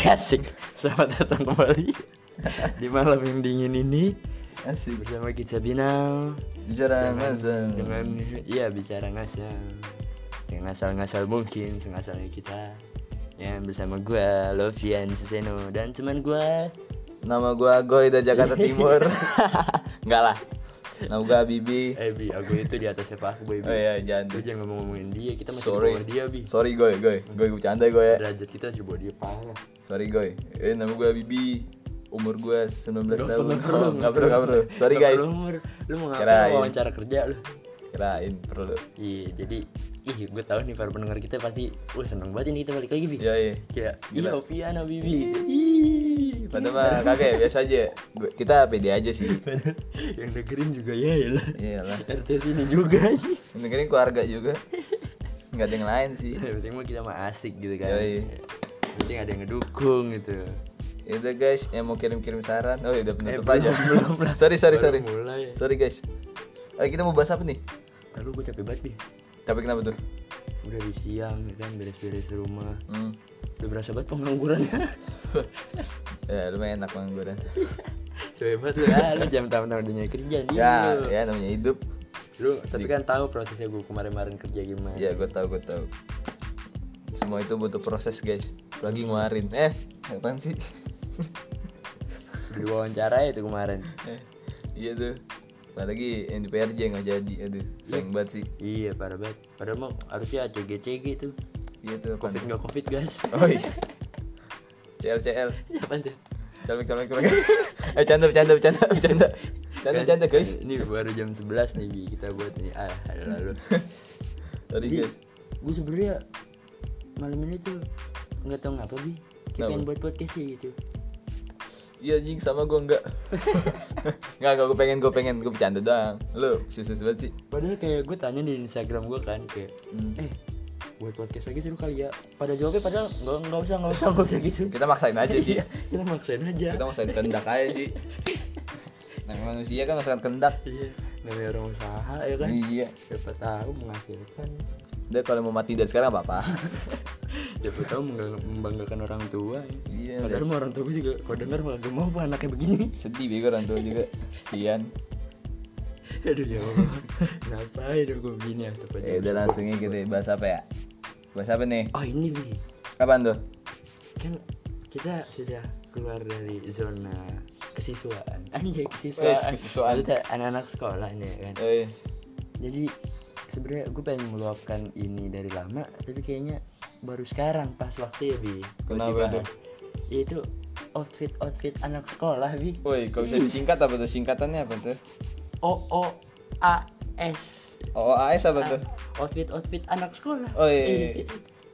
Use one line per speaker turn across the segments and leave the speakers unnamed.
Asik. Selamat datang kembali di malam yang dingin ini
Asik.
bersama kita Binal
Bicara
dengan,
ngasal.
dengan iya bicara ngasal yang ngasal-ngasal mungkin sengasalnya kita yang bersama gua Lovian Suseno dan teman gua
Nama gua Goy dari Jakarta Timur. Enggak lah. Nama gua Bibi.
eh bi aku itu di atas siapa aku boy
Oh iya, jangan.
Lu jangan ngomong-ngomongin dia kita masih
Sorry.
di bawah dia bi
Sorry Goy, Goy. Goy bercanda Goy ya.
derajat kita masih di bawah dia parah
Sorry Goy. Eh nama gua Bibi. Umur gua 19
Nggak
tahun. Enggak perlu, enggak perlu. Sorry guys.
umur. lu mau ngapain wawancara kerja lu
Kirain perlu.
Iya, jadi ih gue tahu nih para pendengar kita pasti wah seneng banget ini kita balik lagi bi.
Iya, iya.
Kayak iya Oviana Bibi.
Padahal mah kagak ya, biasa aja. Gua- Kita pede aja sih.
Yang dengerin juga ya ya lah.
Iyalah.
RT sini juga.
Yang dengerin keluarga juga. Enggak ada yang lain sih.
Yang penting mah kita mah asik gitu kan.
Yoi.
Penting ada yang ngedukung gitu.
Ya udah guys, yang mau kirim-kirim saran. Oh, ya udah penutup
belum,
aja.
belum
sorry, sorry,
Baru
sorry.
mulai.
Sorry guys. Ayo kita mau bahas apa nih?
Lalu gue capek banget nih.
Capek kenapa tuh?
Udah di siang ya kan beres-beres rumah.
Hmm.
Udah berasa banget penganggurannya.
Ya, lumayan enak pengangguran.
Hebat lu ah, lu jam tamu-tamu dunia kerja nih.
Ya,
lu.
ya namanya hidup.
Lu tapi kan tahu prosesnya gue kemarin-kemarin kerja gimana.
Ya, gue tahu, gue tahu. Semua itu butuh proses, guys. Lagi ngeluarin. Eh, apaan sih?
Diwawancara itu kemarin.
Iya tuh. Apalagi yang di PRJ nggak jadi, aduh, sayang banget sih.
Iya parah banget. Padahal mau harusnya CG CG tuh.
Iya tuh?
Covid nggak covid guys.
Oh iya. CL CL.
Apa tuh?
Colmek colmek colmek. eh, canda bercanda bercanda bercanda. Canda bercanda, guys.
Ini baru jam 11 nih Bi, kita buat nih. Ah, ada lalu.
Tadi guys.
gue sebenarnya malam ini tuh nggak tahu ngapa Bi.
Kenapa?
pengen buat podcast sih gitu.
Iya anjing sama gua enggak. enggak, gua pengen gua pengen gua bercanda doang. Lu susus banget sih.
Padahal kayak gue tanya di Instagram gue kan kayak,
Hmm.
eh buat podcast lagi seru kali ya. Pada jawabnya padahal nggak nggak usah nggak usah nggak usah gitu.
Kita maksain aja sih.
Iya, kita maksain aja.
Kita maksain kendak aja sih. Nah, manusia kan maksain kendak.
Iya, namanya orang usaha ya kan.
Iya.
Siapa tahu menghasilkan.
Udah kalau mau mati dari sekarang apa-apa.
Siapa tahu membangga- membanggakan orang tua. Ya.
Iya.
Padahal mah orang tua gue juga kalau dengar malah gak mau apa anaknya begini.
Sedih bego orang tua juga. Sian.
Aduh ya Allah. Kenapa hidup gue begini ya?
Ya udah langsung aja kita bahas apa ya? Bahas apa nih?
Oh ini bi,
Kapan tuh?
kan kita sudah keluar dari zona kesiswaan. Anjay kesiswaan.
Wes, kesiswaan.
Anak-anak sekolah nih kan.
Oh iya.
Jadi sebenarnya gue pengen meluapkan ini dari lama, tapi kayaknya baru sekarang pas waktu ya bi.
Kenapa tuh?
Yaitu outfit outfit anak sekolah bi.
Woi, kalau bisa disingkat apa tuh? Singkatannya apa tuh?
O O A S
OAS apa tuh?
outfit outfit anak sekolah.
Oh iya.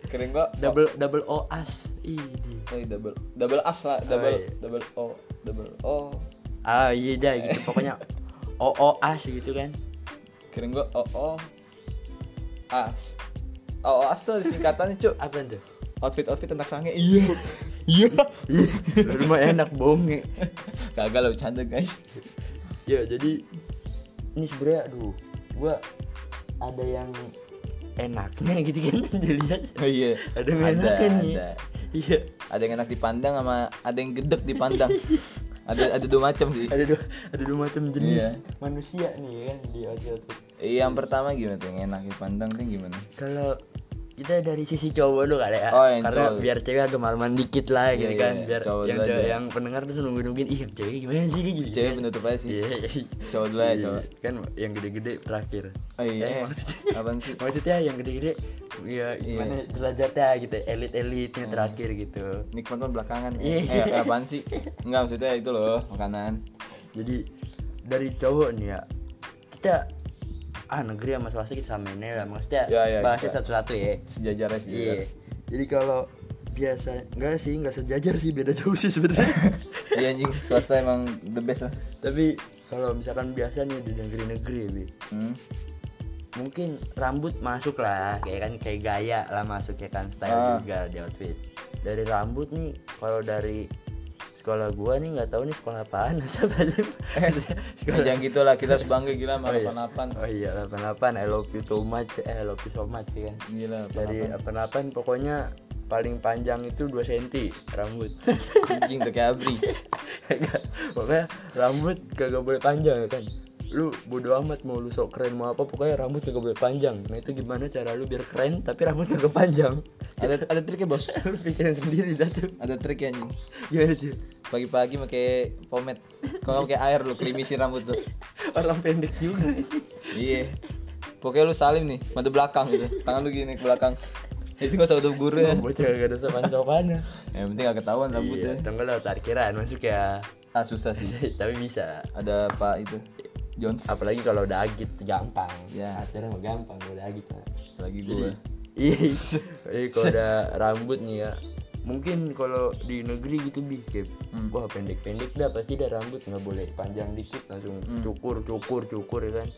Keren kok.
double double O as. Idi.
Oh, iya, double double as lah, double
iya.
double O, double O.
Ah iya dah gitu pokoknya O O as gitu kan.
Keren gua O O as. O O as tuh singkatannya, Cuk.
Apa tuh?
Outfit outfit tentang sange. Iya. Iya.
Rumah enak bohong
Kagak lah bercanda, guys.
Ya jadi ini sebenarnya aduh gua ada yang enaknya gitu kan dilihat.
Oh iya.
Ada yang enaknya nih.
ada.
Iya.
Ada yang enak dipandang sama ada yang gedek dipandang. ada ada dua macam sih.
Ada dua ada dua macam jenis
Iya.
manusia nih kan di outfit.
Iya, Yang pertama gimana tuh? Yang enak dipandang tuh gimana?
Kalau kita dari sisi cowok dulu kali ya
Oh, yang
karena
cowok.
biar cewek agak malaman dikit lah
Iya,
gitu
iya,
kan
iya.
biar
Cowok
yang
aja.
yang pendengar tuh nunggu nungguin ih cewek gimana sih gitu
Cewek penutup aja sih.
Iya, iya.
Cowok dulu ya,
Iya,
cowok.
kan yang gede-gede terakhir
Oh iya.
Eh, maksudnya,
Apaan sih?
maksudnya yang gede-gede ya gimana derajatnya gitu elit-elitnya terakhir gitu
Nikmat kan belakangan.
Iya.
Eh, eh, apaan sih? Enggak maksudnya itu loh, makanan.
jadi dari cowok nih ya kita ah negeri sama swasta kita samain lah maksudnya
Ya, ya,
bahasnya satu-satu ya
Sejajarnya sih.
iya jadi kalau biasa enggak sih enggak sejajar sih beda jauh sih sebenarnya
Iya anjing, swasta emang the best lah.
tapi kalau misalkan biasa nih di negeri-negeri Bi,
Hmm.
mungkin rambut masuk lah kayak kan kayak gaya lah masuk ya kan style
Ah.
juga di outfit dari rambut nih kalau dari sekolah gua nih nggak tahu nih sekolah apaan asal aja
Ya, jangan gitu lah, kita harus bangga gila sama
Oh iya.
88.
oh iya 88 I love you so much eh I love you so much ya kan?
Gila,
dari 88 pokoknya paling panjang itu 2 cm rambut.
Anjing tuh kayak abri
makanya rambut kagak boleh panjang ya kan? Lu bodo amat mau lu sok keren mau apa pokoknya rambut kagak boleh panjang. Nah itu gimana cara lu biar keren tapi rambut kagak panjang?
Ada ada triknya bos.
Lu pikirin sendiri dah tuh.
Ada trik ya anjing.
Gimana tuh
pagi-pagi pakai pomade. Kalau pakai air lu krimisin rambut tuh
orang pendek juga.
Iya. Pokoknya lu salim nih mata belakang gitu. Tangan lu gini ke belakang. Itu gak usah udah guru ya.
Bocah gak ada sopan sopannya
yang penting gak ketahuan
iya
rambutnya
tunggu lah parkiran masuk ya.
Ah susah sih.
Tapi bisa.
Ada pak itu? Jones?
Apalagi kalau udah agit gampang.
Ya.
acaranya mah gampang udah agit
lagi gue
iya iya. Kalau ada rambut nih ya mungkin kalau di negeri gitu bi kayak
Hmm.
wah pendek pendek dah pasti dah rambut nggak boleh panjang dikit langsung
Hmm.
cukur cukur cukur ya kan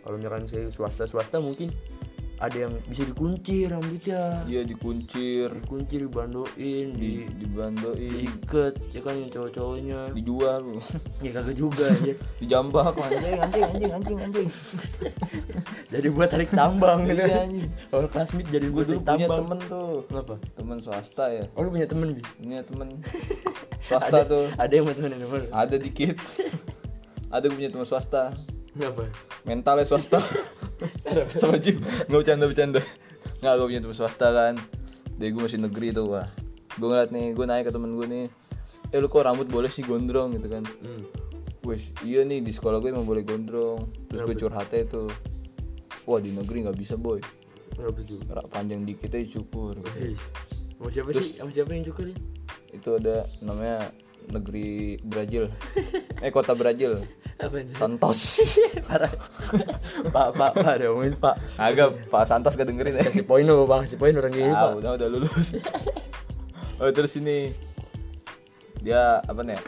kalau misalkan saya swasta swasta mungkin ada yang bisa dikunci rambutnya.
Dia dikuncir.
Dikunci dibandoin di
di dibandoin.
diikat ya kan yang cowok-cowoknya.
Dijual.
Ya kagak juga ya
dijambak. Anjing anjing anjing anjing anjing.
Jadi buat tarik tambang. Gitu
Iya, anjing.
kalau classmate jadi
gue dulu punya
tambang.
temen tuh.
Kenapa?
Temen swasta ya.
Oh lu punya temen bi?
Punya temen. Swasta tuh.
ada yang lu?
Ada dikit. Ada yang punya teman swasta
kenapa?
Mentalnya swasta. Sama Jim. Nggak bercanda bercanda. Nggak gue punya teman swasta kan. Dari gue masih negeri tuh wah. Gue ngeliat nih gue naik ke temen gue nih eh lu kok rambut boleh sih gondrong? Gitu kan.
Hmm.
Wes, iya nih di sekolah gue emang boleh gondrong. Terus gue curhatnya tuh wah di negeri nggak bisa boy.
Tuh
Rak panjang dikit aja cukur.
Hei, sama siapa sih? Sama siapa yang cukurin?
itu ada namanya negeri Brazil. Eh kota Brazil.
itu?
Santos
Parah. pak, pak, pak, ada ngomongin pak.
agak Pak Santos gak dengerin ya
Kasih poin dong, pak. Kasih poin orang gini,
Ah,
pak.
udah udah lulus. oh terus ini dia apa nih?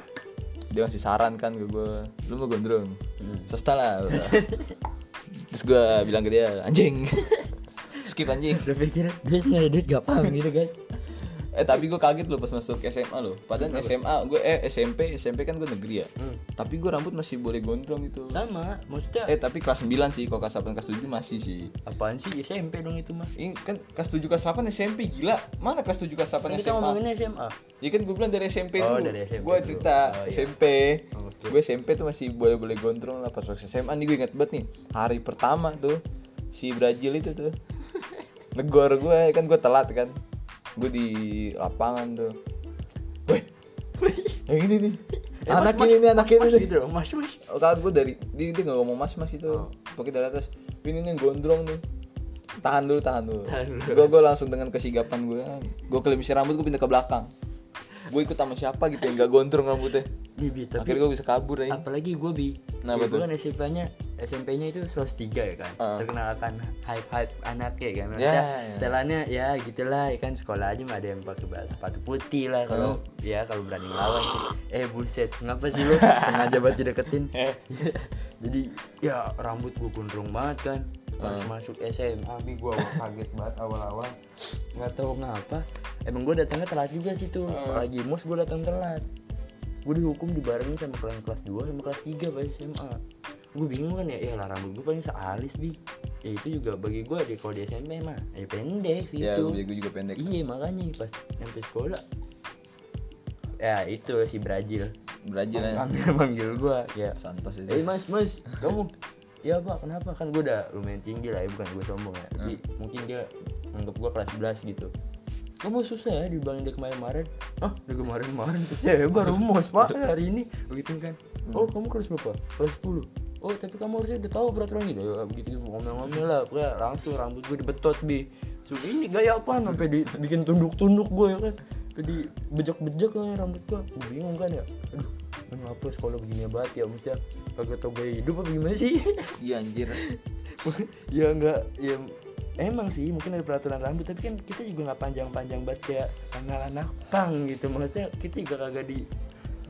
Dia ngasih saran kan ke gue, lu mau gondrong, swasta lah. terus gue bilang ke dia, anjing, skip anjing.
Udah pikir dia nyari duit gampang gitu kan?
Eh tapi gue kaget loh pas masuk SMA loh. Padahal SMA gue eh SMP SMP kan gue negeri ya.
Hmm.
Tapi gue rambut masih boleh gondrong gitu.
Sama, maksudnya
Eh tapi kelas 9 sih, kalau kelas 8 kelas 7 masih sih.
apaan sih SMP dong itu mah?
Ini kan kelas 7 kelas 8 SMP gila. Mana kelas 7 kelas 8
Kan kita
SMA?
ngomonginnya SMA.
Ya kan gue bilang dari SMP
Oh,
dulu.
dari SMP
Gue cerita
Oh, iya.
SMP.
Oke.
Gue SMP tuh masih boleh-boleh gondrong lah pas waktu SMA nih gue inget banget nih. Hari pertama tuh si Brazil itu tuh. Negor gue kan gue telat kan. Gue di lapangan tuh. Woi. Yang ini nih.
Eh,
anak
mas,
ini nih, anak ini
Mas
nih.
mas, mas.
Oh, kan gue dari dia, dia gak ngomong mas mas itu.
Oh.
Pokoknya dari atas. Ini nih gondrong nih. Tahan dulu, tahan dulu.
Tahan dulu.
Gue gue langsung dengan kesigapan gue, gue kelimis rambut gue pindah ke belakang. Gue ikut sama siapa gitu yang gak gondrong rambutnya.
Iya, Bi, tapi
Akhirnya gue bisa kabur aja.
apalagi gue bi
Kenapa
ya, gue kan SMP-nya SMP-nya itu sos 3 ya kan?
Heeh.
terkenal akan hype hype anaknya kan?
Ya,
Maksudnya
ya.
setelannya ya gitulah ya kan? Sekolah aja mah ada yang pakai sepatu putih lah kalau ya kalau berani ngelawan sih. Eh buset ngapa sih lu? Sengaja buat dideketin. Jadi ya rambut gue gondrong banget kan? Pas masuk SMA bi gue kaget banget awal-awal. Nggak tahu ngapa. Emang gue datangnya telat juga sih tuh. Apalagi mos gue datang telat. Gue dihukum dibarengin sama kelas kelas 2 sama kelas 3 pas SMA gue bingung kan ya ya lah rambut gue paling sealis bi. Ya itu juga bagi gue di kalau di SMP mah ya pendek sih
Ya,
itu.
gue juga pendek.
iya makanya pas nyampe sekolah. Ya itu si Brazil.
Brazil ya.
manggil manggil gue ya.
Santos itu.
eh mas mas kamu? Ya pak kenapa? Kan gue udah lumayan tinggi lah ya bukan gue sombong ya. Tapi mungkin dia anggap gue kelas 11 gitu. Kamu susah ya dibanding dari kemarin-kemarin. Ah dari kemarin-kemarin? Saya baru mos pak hari ini. Begitu kan. Oh kamu kelas berapa? Kelas 10 oh tapi kamu harusnya udah tahu peraturan gitu ya begitu ngomel-ngomel lah ya, langsung rambut gue dibetot bi. So, ini gaya apa sampai dibikin tunduk-tunduk gue ya kan. Jadi bejek-bejek lah rambut gue gue bingung kan ya. Aduh kenapa sekolah begini banget ya maksudnya? Kagak tau gaya hidup apa gimana sih?
Iya anjir.
ya enggak ya emang sih mungkin ada peraturan rambut tapi kan kita juga nggak panjang-panjang banget kayak anak-anak pang gitu. Maksudnya kita juga kagak di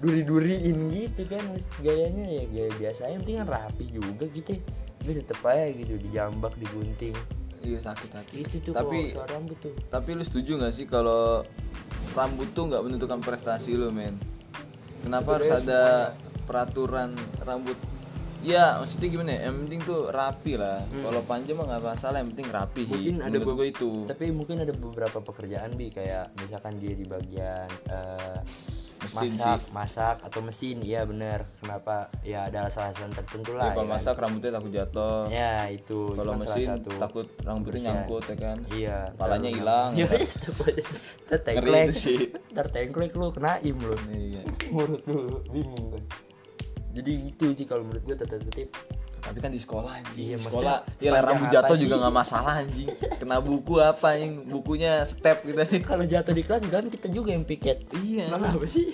duri-duriin gitu kan gayanya ya gaya biasa yang penting kan rapi juga gitu tapi tetep aja gitu dijambak digunting.
Iya sakit hati.
itu tuh
Tapi
rambut tuh.
tapi lu setuju gak sih kalau rambut tuh nggak menentukan prestasi lu men? Kenapa harus ada peraturan rambut? Ya maksudnya gimana ya? Yang penting tuh rapi lah. Kalau panjang mah nggak masalah yang penting rapi sih
mungkin ada
gue itu.
tapi mungkin ada beberapa pekerjaan bi kayak misalkan dia di bagian eh,
Mesin
masak masak atau mesin iya bener. Kenapa? Ya ada alasan-alasan tertentu
Ya,
lah
kalau
ya kan?
masak rambutnya takut jatuh.
Ya itu
kalau
kan salah
mesin
satu.
takut rambutnya
kebersihan.
nyangkut ya kan?
Iya
Palanya hilang,
nyam-
ntar.
Iya, ntar
Ngeri
tengklek.
itu sih.
ntar tengklek lu kena im lu.
Iya.
Menurut lu bingung kan jadi itu sih kalau menurut gue tata tertib
tapi kan di sekolah
Iya,
anjing di
maksudnya
sekolah ya rambut jatuh juga nggak masalah anjing. Kena buku apa yang bukunya step gitu.
Kalau jatuh di kelas kan kita juga yang piket.
Iya.
Emang apa sih?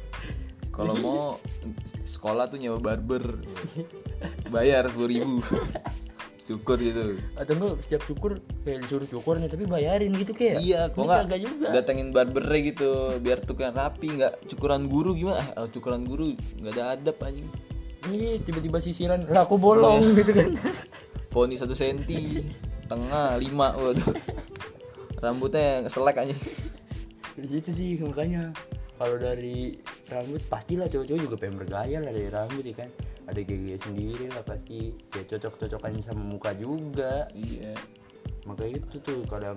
Kalau mau sekolah tuh nyewa barber. Bayar sepuluh ribu. Cukur gitu.
Atau enggak setiap cukur kayak disuruh cukur nih tapi bayarin gitu kayak.
Iya kok nggak
juga.
datengin barbernya gitu biar tukang rapi nggak cukuran guru gimana? Eh cukuran guru nggak ada adab anjing
Ih, tiba-tiba sisiran lah aku bolong gitu kan.
Poni satu senti tengah lima waduh. Rambutnya selek aja.
Gitu sih makanya. Kalau dari rambut pastilah cowok-cowok juga pengen bergaya lah dari rambut ya kan. Ada gaya sendiri lah pasti. Kayak cocok-cocokan sama muka juga.
Iya.
Makanya itu tuh kadang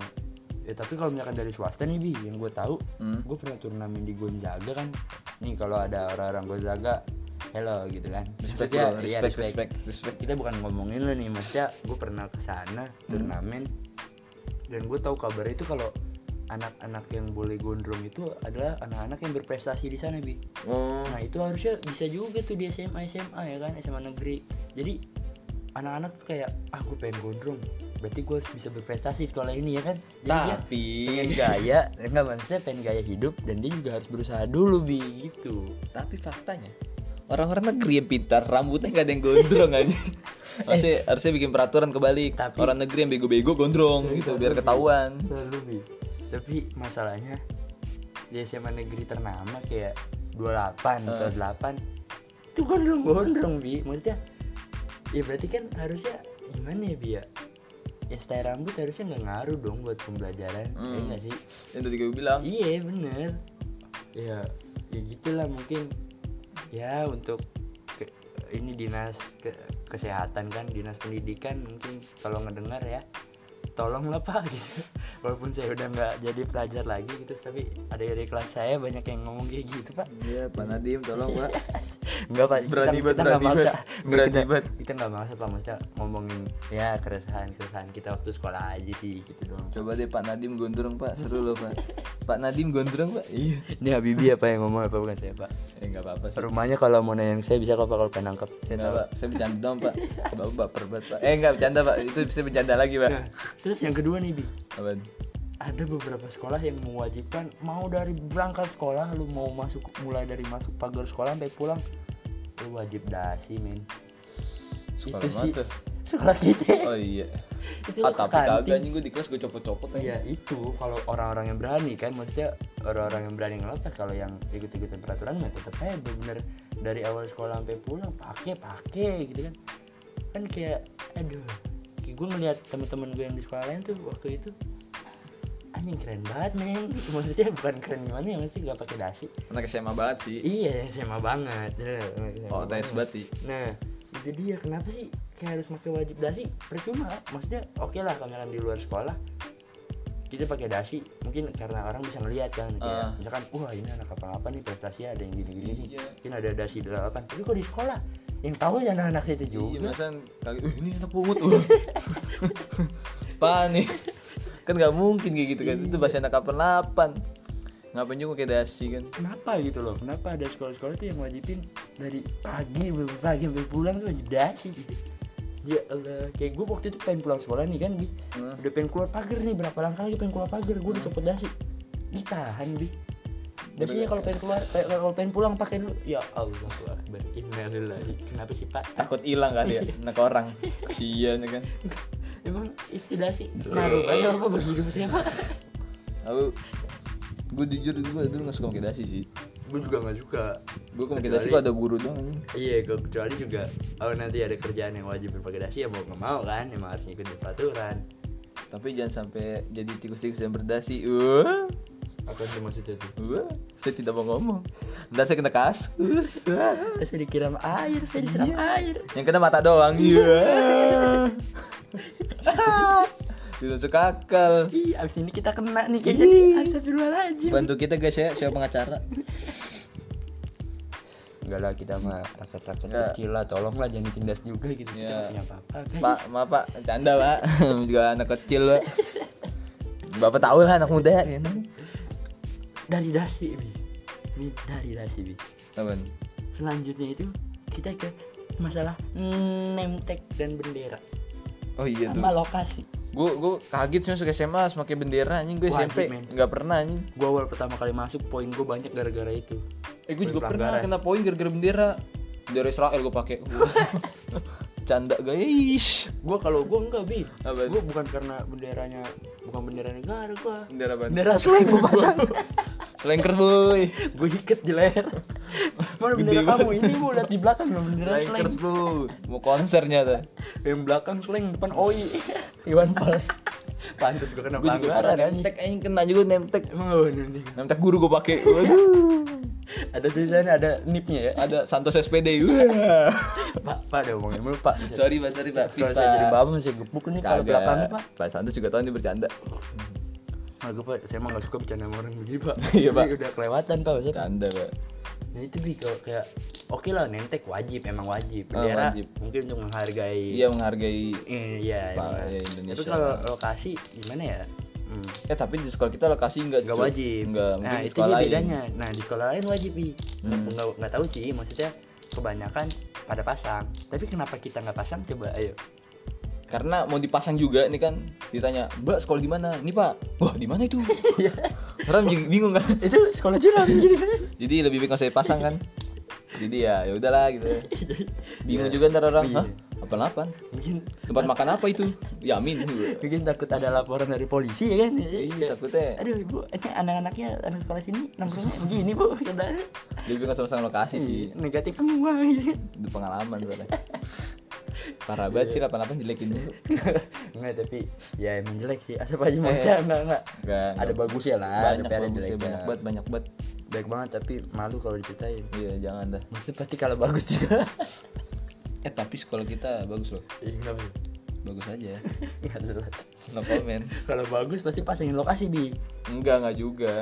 ya tapi kalau misalkan dari swasta nih bi yang gue tahu
Hmm.
gue pernah turnamen di Gonzaga kan. Nih kalau ada orang-orang Gonzaga hello gitu kan.
Respect
Maksudnya,
bro,
iya,
respect, respect. respect
kita bukan ngomongin lo nih maksudnya gue pernah ke sana turnamen. Dan gue tahu kabar itu kalau anak-anak yang boleh gondrong itu adalah anak-anak yang berprestasi di sana bi.
Oh.
Nah itu harusnya bisa juga tuh di SMA SMA ya kan SMA negeri. Jadi anak-anak tuh kayak ah gue pengen gondrong. Berarti gue harus bisa berprestasi sekolah ini ya kan? Jadi
tapi
pengen gaya enggak maksudnya pengen gaya hidup dan dia juga harus berusaha dulu bi gitu.
Tapi faktanya orang-orang negeri yang pintar rambutnya nggak ada yang gondrong aja Maksudnya harusnya bikin peraturan kebalik.
Tapi-
orang negeri yang bego-bego gondrong gitu biar ketahuan.
Lalu bi. Tapi masalahnya di SMA negeri ternama kayak 28 atau 8 itu gondrong-gondrong bi. Maksudnya ya berarti kan harusnya gimana ya bi ya? Ya style rambut harusnya nggak ngaruh dong buat pembelajaran ya
Hmm.
nggak sih?
Yang tadi gue bilang.
Iya bener. Ya ya gitulah mungkin ya untuk ke- ini dinas ke- kesehatan kan dinas pendidikan mungkin kalau ngedengar ya tolonglah pak gitu. Walaupun saya udah nggak jadi pelajar lagi gitu tapi ada dari kelas saya banyak yang ngomong kayak gitu pak.
Iya Pak Nadim tolong Pak.
Enggak pak
Berani
kita, nggak
berani
maksa.
berani banget.
kita nggak maksa pak. Maksudnya ngomongin ya keresahan keresahan kita waktu sekolah aja sih gitu doang.
Coba deh Pak Nadim gondrong Pak. Seru loh Pak. Pak Nadim gondrong Pak. Iya.
Ini Habibi apa yang ngomong apa? Bukan saya pak.
Eh nggak apa-apa sih.
Rumahnya kalau mau nanya saya bisa kok pak kalau pengen nangkep. Saya
Enggak
tahu.
Pak, saya bercanda dong pak. Bapak baper banget pak. Eh enggak bercanda pak, itu bisa bercanda lagi pak.
Nah, terus yang kedua nih bi.
Apaan?
ada beberapa sekolah yang mewajibkan mau dari berangkat sekolah lu mau masuk mulai dari masuk pagar sekolah sampai pulang lu wajib dasi men.
Sekolah
itu sih.
tuh?
sekolah kita.
Oh iya.
Itu
Ah tapi kagak anjing gue di kelas gue copot-copot aja
Iya itu. Kalau orang-orang yang berani kan maksudnya orang-orang yang berani ngelepas kalau yang ikut-ikutan peraturan mah tetap aja bener. Dari awal sekolah sampai pulang pakai pakai gitu kan. Kan kayak aduh gue ngeliat teman-teman gue yang di sekolah lain tuh waktu itu anjing keren banget men maksudnya bukan keren gimana ya mesti gak pakai dasi
Anak SMA banget sih
iya SMA banget
Oh tes banget sih
Nah, itu dia kenapa sih kayak harus pakai wajib dasi? Percuma, maksudnya oke lah kalau misalkan di luar sekolah kita pakai dasi mungkin karena orang bisa ngelihat kan
Ah.
misalkan wah ini anak apa apa nih prestasi ada yang gini gini nih
Iya.
mungkin ada dasi delapan tapi kok di sekolah yang tahu ya anak-anak itu
Iya
juga.
masa kaget, "Wih, ini anak pungut uh. Panik Kan gak mungkin kayak gitu kan. Itu bahasa anak kapan lapan Ngapain juga kayak dasi kan.
Kenapa gitu loh? Kenapa ada sekolah-sekolah tuh yang wajibin dari pagi sampai pagi sampai pulang tuh wajib dasi? Gitu ya Allah kayak gue waktu itu pengen pulang sekolah nih kan bi.
Hmm.
udah pengen keluar pagar nih berapa langkah lagi pengen keluar pagar gue udah copot dasi. Ditahan bi dasinya kalau pengen keluar kayak kalau pengen pulang pakai dulu. Ya Allah akbar innalillahi kenapa sih pak?
Takut hilang kali ya Anak orang. Kasian ya kan.
Emang itu dasi naruh aja apa saya pak
Aku Gue jujur gue dulu gak suka dasi sih.
Gue juga nggak suka.
Gue kalau pakai dasi kok ada guru doang. Anjing.
Iya, gue kecuali juga oh nanti ada kerjaan yang wajib berpakai dasi ya mau nggak mau kan, emang harus ngikutin peraturan.
Tapi jangan sampai jadi tikus-tikus yang berdasi. Uh.
Apa sih maksudnya tuh
Wah, saya tidak mau ngomong. Ntar saya kena kasus. Wah.
terus saya dikira air saya disiram air
Yang kena mata doang. Iya. Tidak masuk akal.
Ih, abis ini kita kena nih kayak jadi Astagfirullahaladzim
Bantu kita guys ya, siapa pengacara?
Enggak lah kita mah rakyat-rakyat
Ya.
kecil lah Tolonglah jangan ditindas juga gitu Kita
Ya.
nggak punya apa-apa guys
Pak, maaf Pak, canda Pak. Juga anak kecil Pak. Bapak tahu lah anak muda ya.
Dari dasi Bi Ini dari dasi Bi
Apaan?
Selanjutnya itu kita ke masalah tag dan bendera
Oh iya tuh.
sama lokasi
Gue gue kaget sih masuk SMA pakai bendera anjing gue
Wajib,
SMP nggak pernah anjing.
Gua awal pertama kali masuk poin gue banyak gara-gara itu
Eh gue juga pernah kena poin gara-gara bendera. Bendera Israel gue pakai. Canda guys.
Gue kalau gue enggak Bi? Gue bukan karena benderanya Bukan bendera negara gue
Bendera?
Bendera slang gue pasang
Selengker boy.
Gue iket di leher Mana bendera
Gede
kamu ini mau lihat di belakang loh bendera slang
Selengker bro. Mau konsernya tuh.
Yang belakang slang depan OI Iwan Fals Pantes gue kena
Gue juga
pelanggaran
pernah
anjing
nemtek anjing kena juga nemtek.
Emang apa nih?
Nemtek guru gue pakai. Waduh.
Ada tulisannya ada nipnya ya
Ada Santos SPD.
Pak, Pak ada ngomongin mulu Pak
sorry Pak, sorry Pak.
Kalau saya jadi bapak masih gepuk nih kalau belakangnya Pak
Pak Santos juga tahu ini bercanda.
Nah, gue Pak, saya emang gak suka bercanda sama orang begini Pak
Iya, Pak.
Udah kelewatan Pak maksudnya
Bercanda Pak.
Nah itu Bi, kalau kayak Oke lah, nentek wajib, emang wajib
Ah,
Bendera
wajib.
mungkin untuk menghargai
Iya menghargai.
Eh, Iya,
Pak, ya, Indonesia.
Tapi kalau lokasi gimana ya? Hmm.
Eh tapi di sekolah kita lokasi enggak
Gak wajib.
Enggak, mungkin
nah
di
itu
sekolah
bedanya. Nah di sekolah lain wajib bi. Nggak
Hmm.
nggak nggak tahu sih. Maksudnya kebanyakan pada pasang. Tapi kenapa kita nggak pasang? Coba ayo.
Karena mau dipasang juga nih kan ditanya, "Mbak, sekolah di mana?" "Ini, Pak." "Wah, di mana itu?" Orang jadi bingung kan.
itu sekolah curang gitu kan?
Jadi lebih baik usah dipasang kan. Jadi ya ya udahlah gitu. Bingung juga ntar orang,
Iya.
"Hah? Apaan-apaan?
Mungkin
Tempat makan apa itu?" Yamin.
mungkin takut ada laporan dari polisi ya kan?
Iya, takutnya.
Aduh ibu, ini anak-anaknya anak sekolah sini nongkrongnya begini bu.
Jadi nggak sama-sama lokasi sih.
negatif semua. gitu.
Itu pengalaman soalnya. Parah banget sih 88 jelekin dulu.
Enggak tapi ya emang jelek sih. Asap aja maksudnya enggak enggak. Ada bagusnya lah.
banyak
ada jeleknya.
banyak banget, banyak banget.
Baik banget tapi malu kalau diceritain.
Iya, jangan dah.
Maksudnya pasti kalau bagus juga.
Eh, tapi sekolah kita bagus loh.
Iya kenapa?
Bagus aja.
Enggak jelas.
No comment.
Kalau bagus pasti pasangin lokasi bi.
Enggak, enggak juga.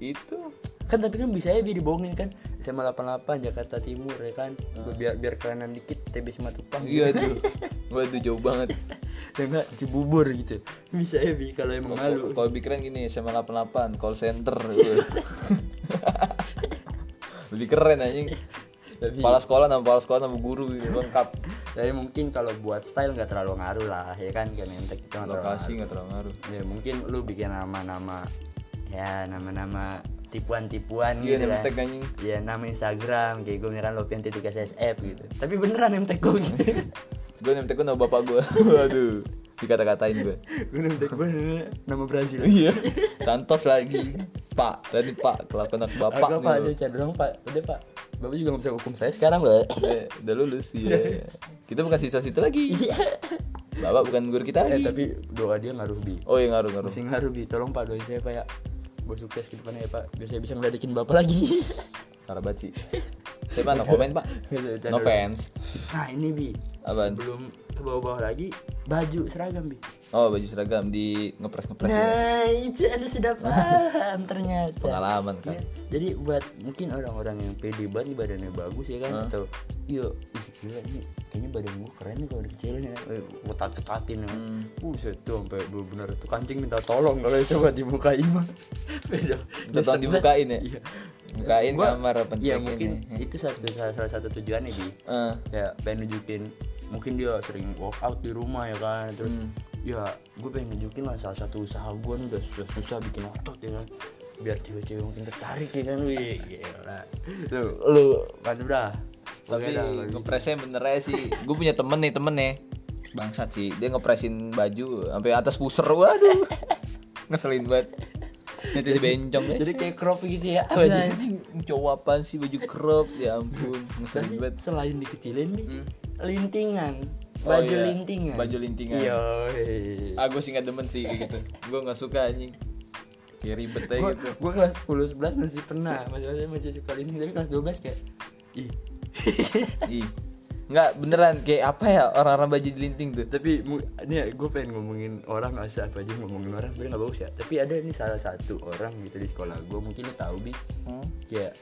Itu
Kan tapi kan bisa ya bi dibohongin kan. SMA 88 Jakarta Timur ya kan. Biar biar kerenan dikit TB Simatupang.
Iya tuh. Waduh jauh banget.
Ya enggak Cibubur gitu. Bisa ya bi kalau emang malu.
Kalau lebih keren gini SMA 88 call center. lebih keren anjing.
Tapi
Kepala sekolah nama kepala sekolah nama guru gitu, lengkap.
tapi mungkin kalau buat style nggak terlalu ngaruh lah ya kan kan entek itu nggak terlalu
Lokasi nggak terlalu ngaruh.
Ya mungkin lu bikin nama-nama ya nama-nama tipuan-tipuan
Iya
gitu kan.
tag anjing.
Ya nama Instagram kayak gue beneran Lopian titik SSF gitu. Tapi beneran tag gue gitu.
Gue tag gue nama bapak gue. Waduh. Dikata-katain gue.
gue tag gue nama Brazil.
Iya. Santos lagi. Pak, berarti Pak kelakuan anak bapak
Agak pak, cari dong pak. Udah pak. Bapak juga gak bisa hukum saya sekarang loh.
Eh, udah lulus iya. Kita bukan siswa situ lagi.
Iya.
Bapak bukan guru kita
Eh
lagi.
tapi doa dia ngaruh bi.
Oh iya ngaruh ngaruh.
Masih ngaruh bi. Tolong pak doain saya pak ya. Gue sukses ke depannya ya pak. Biar saya bisa ngeledekin bapak lagi.
Parah banget sih. Saya pak no komen pak. No fans.
Nah ini bi.
Apaan?
Belum ke bawah-bawah lagi. Baju seragam bi.
Oh baju seragam di ngepres ngepres ya.
Nah itu anda sudah paham ternyata.
Pengalaman kan.
Ya, jadi buat mungkin orang-orang yang pede banget badannya bagus ya kan atau iya ih, gila nih kayaknya badan gua keren nih kalau dikecilin ya eh, gua tat tetatin ya.
Hmm.
buset tuh sampai benar tuh kancing minta tolong kalau coba dibukain mah beda
Minta tolong dibukain ya?
iya.
Bukain
Gua-
kamar
iya mungkin
ya.
itu satu salah, salah satu tujuannya bi.
Eh,
ya pengen nunjukin. Mungkin dia sering workout di rumah ya kan terus
Hmm.
ya gue pengen nunjukin lah salah satu usaha gue nih udah susah susah bikin otot ya kan biar cewek-cewek mungkin tertarik ya kan wih gila. Lu lu mantep dah
tapi ngepresnya bener aja sih. Gue punya temen nih temen nih. Bangsat sih. Dia ngepresin baju sampai atas puser. Waduh. Ngeselin banget. Nanti di bencong guys.
jadi kayak crop gitu ya
baju anjing cowok apaan sih baju crop ya ampun ngeselin banget.
selain dikecilin nih
Hmm.
lintingan
Oh,
baju
iya.
lintingan
Baju lintingan.
iya
Ah gue sih gak demen sih kayak gitu. Gue gak suka anjing. kayak ribet aja
Gua,
gitu
gua kelas 10 11 masih pernah, masih masih, masih suka linting tapi kelas 12 kayak ih.
Ih. Nggak beneran kayak apa ya orang-orang baju linting tuh?
Tapi ini ya, gue pengen ngomongin orang asal apa aja ngomongin orang sebenarnya nggak bagus ya tapi ada nih salah satu orang gitu di sekolah gue mungkin lo tahu bi. Kayak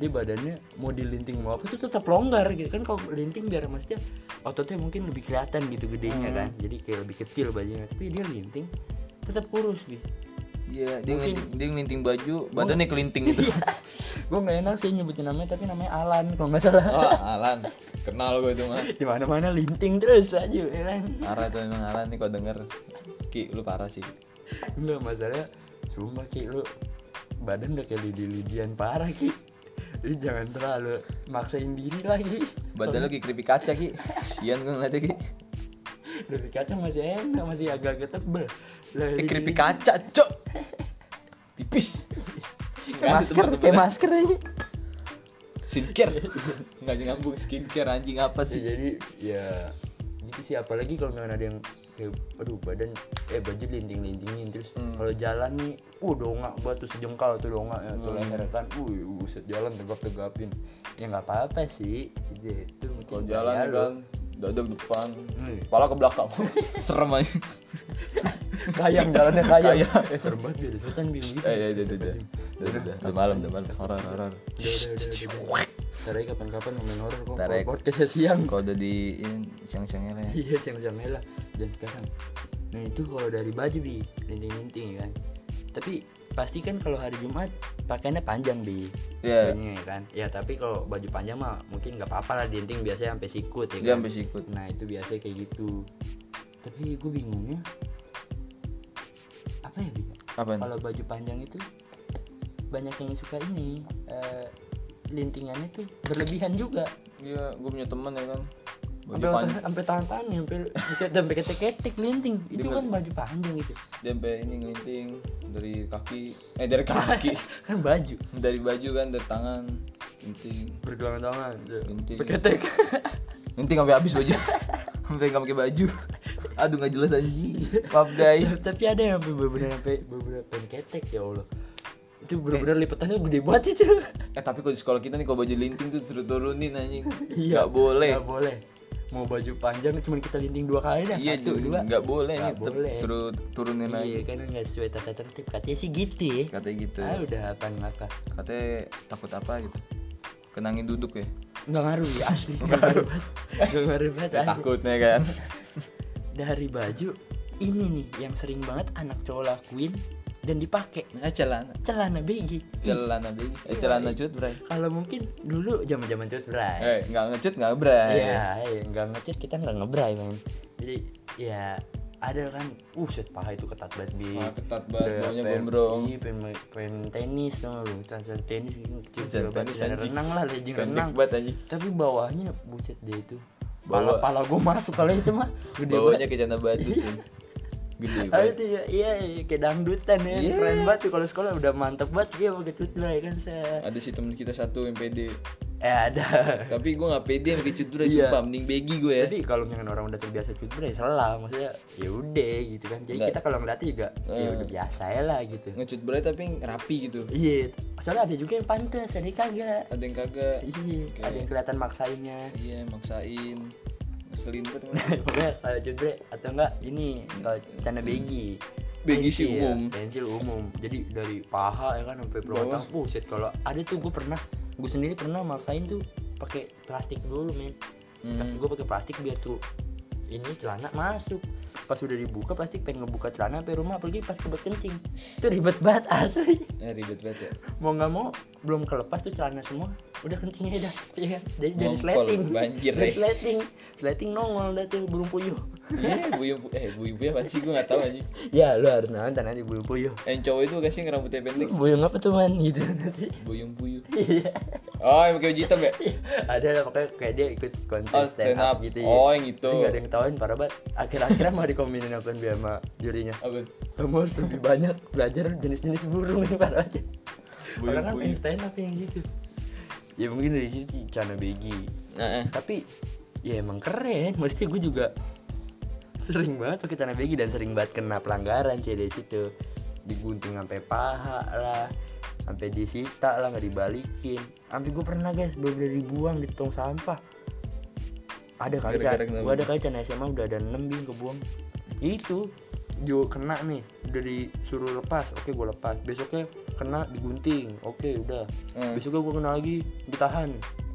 dia badannya mau dilinting mau apa tuh tetap longgar gitu. Kan kalau linting biar maksudnya ototnya mungkin lebih kelihatan gitu gedenya kan. Jadi kayak lebih kecil bajunya. Tapi dia linting tetap kurus gitu
Iya, dia
Mungkin-
ngelinting, dia ngelinting baju, badannya kelinting gitu.
gue nggak enak sih nyebutin namanya tapi namanya Alan kalau nggak salah
oh, Alan. Kenal gue itu mah.
di mana mana linting terus aja ya kan
Parah tuh emang Alan nih kau denger. Ki, lu parah sih.
Enggak masalah Sumpah Ki lu Badan udah kayak lidi-lidian parah Ki Lu jangan terlalu maksain diri lagi
Badan lu kayak keripik kaca ki. Sian gue ngeliatnya ki.
Lebih kacang masih enak Masih agak-agak tebel
Kayak
lidi-
keripik kaca, cok. Tipis.
Kayak masker Kayak masker aja
skincare. Enggak nyambung skincare anjing apa
ya,
sih?
Jadi ya Gitu sih apalagi kalau misalkan ada yang kayak aduh badan eh baju linting-lintingin terus
Hmm.
kalau jalan nih uh dongak buat tuh sejengkal tuh dongak ya tuh
Hmm.
leher kan uh buset jalan tegap-tegapin ya nggak apa-apa sih gitu
Kalau jalan ya kan dada ke depan, kepala ke belakang. Serem aja.
kayang jalannya kayang eh serem banget biar setan bingung gitu
Eh, ya, udah, udah, udah. Udah, malam, udah malam. Horor, horor.
aja kapan-kapan ngomongin horor kok
aja.
podcastnya siang
Kau udah di siang-siangnya lah ya.
iya siang-siang lah dan sekarang nah itu kalau dari baju bi linting-linting ya kan tapi pasti kan kalau hari Jumat pakainya panjang bi.
Iya.
bajunya ya kan? Ya tapi kalau baju panjang mah mungkin nggak apa-apa lah linting biasanya sampai sikut ya
Dia
kan?
sampai sikut.
nah itu biasanya kayak gitu. Tapi gue bingungnya apa ya bi? Kalau baju panjang itu banyak yang suka ini eh, lintingannya tuh berlebihan juga.
Iya, gue punya teman ya kan. Baju
sampai
panjang.
sampai tangan sampai bisa sampai ketek-ketek linting itu kan baju panjang itu
sampai ini ngelinting dari kaki, eh dari kaki,
kan baju
dari baju kan, dari tangan, linting,
bergelangan tangan
Linting.
ketek
linting sampai habis baju, sampai nggak pakai baju. Aduh nggak jelas anjing. Maaf guys.
tapi ada yang sampai bener-bener sampai bener-bener pengen ketek ya Allah itu bener-bener lipatannya gede banget itu
Eh tapi kalau di sekolah kita nih kalau baju linting tuh disuruh turunin anjing.
Iya.
Nggak boleh.
nggak boleh mau baju panjang cuma kita linting dua kali dah
Iya,
satu dua
nggak boleh
Nggak
nih,
boleh.
suruh turunin
iya
lagi.
kan nggak sesuai tata tertib katanya sih gitu ya
Katanya gitu.
ah udah apa ngapa
Katanya takut apa gitu. Kenangin duduk ya.
nggak ngaruh ya asli nggak ngaruh banget nggak ngaruh banget
Ya, takutnya kan.
dari baju ini nih yang sering banget anak cowok lakuin dan dipakai
Nah, celana.
celana BG
Celana baby. Eh celana cut, Bray.
kalau mungkin dulu zaman zaman cut bray
Eh, nggak ngecut nggak bray.
Iya, iya, nggak ngecut kita nggak ngebray men. Jadi ya ada kan, uh set paha itu ketat banget bi.
Ah, ketat banget, baunya
pengen-
gombrong.
Iya, pengen, pengen tenis dong lu, can tenis gitu, kecil
tenis, anjing.
renang lah,
Pendek
renang.
banget anjing.
Tapi bawahnya buset deh itu.
Bawa-
Pala pala gue masuk kalau itu mah gede
celana badut tuh. Gede banget.
itu ya, iya, iya, kayak dangdutan ya,
Iya.
keren banget tuh kalau sekolah udah mantep banget dia pakai cutbray kan saya.
Ada sih temen kita satu yang pede.
Eh ada.
Tapi gue nggak pede pakai cut bray,
Iya.
sumpah mending begi gue ya.
Tapi kalau misalkan orang udah terbiasa cutbray salah, maksudnya ya udah gitu kan. Jadi
Nggak.
kita kalau ngeliatnya juga ya
Eh.
udah biasa ya lah gitu.
Ngecut bray tapi rapi gitu.
Iya, soalnya ada juga yang pantas, ada yang kagak.
Ada yang kagak.
Iya,
Oke.
ada yang kelihatan maksainnya.
Iya, maksain. Ngeselin banget.
Pokoknya kalau cutbray atau enggak ini kalau cana begi.
Begi sih
Pensil,
umum.
Pensil umum. Jadi dari paha ya kan sampai perutang. Buset kalau ada tuh gue pernah gue sendiri pernah maksain tuh pakai plastik dulu men.
Hmm.
gue pakai plastik biar tuh ini celana masuk pas udah dibuka plastik pengen ngebuka celana sampai rumah pergi pas kebet kencing itu ribet banget asli
Eh ribet banget ya.
mau nggak mau belum kelepas tuh celana semua udah kencingnya dah ya kan dari dari sleting
banjir,
dari
ya.
sleting sleting nongol dah tuh burung puyuh
Iya, buyung eh buyung buyung apa sih gue nggak tahu anjing.
ya lu harus nonton nanti burung puyuh
Yang cowok itu kasih rambutnya pendek.
buyung apa tuh man gitu nanti
Buyung buyung.
Iya.
Oh, yang pakai hitam ya?
ada lah pokoknya kayak dia ikut kontes
Oh,
stand,
stand
up,
up.
gitu
Oh, yang itu.
Nggak ada yang ketahuin parah banget akhir-akhirnya mau dikomenin apa dia sama jurinya
Apa?
kamu harus lebih banyak belajar jenis-jenis burung ini parah aja
Buyung,
orang kan
buyung.
pengen stand up yang gitu ya mungkin dari situ cana begi
Nah, eh.
tapi ya emang keren. Mesti gue juga sering banget pakai celana begi dan sering banget kena pelanggaran sih dari situ. Digunting sampai paha lah sampai disita lah nggak dibalikin. Sampai gue pernah guys bener dibuang di tong sampah. Ada kali gua ada kali Cak, SMA udah ada 6 bing kebuang itu. Jo kena nih udah disuruh lepas. Oke gue lepas. Besoknya kena digunting oke udah.
Hmm.
besoknya gue kena lagi ditahan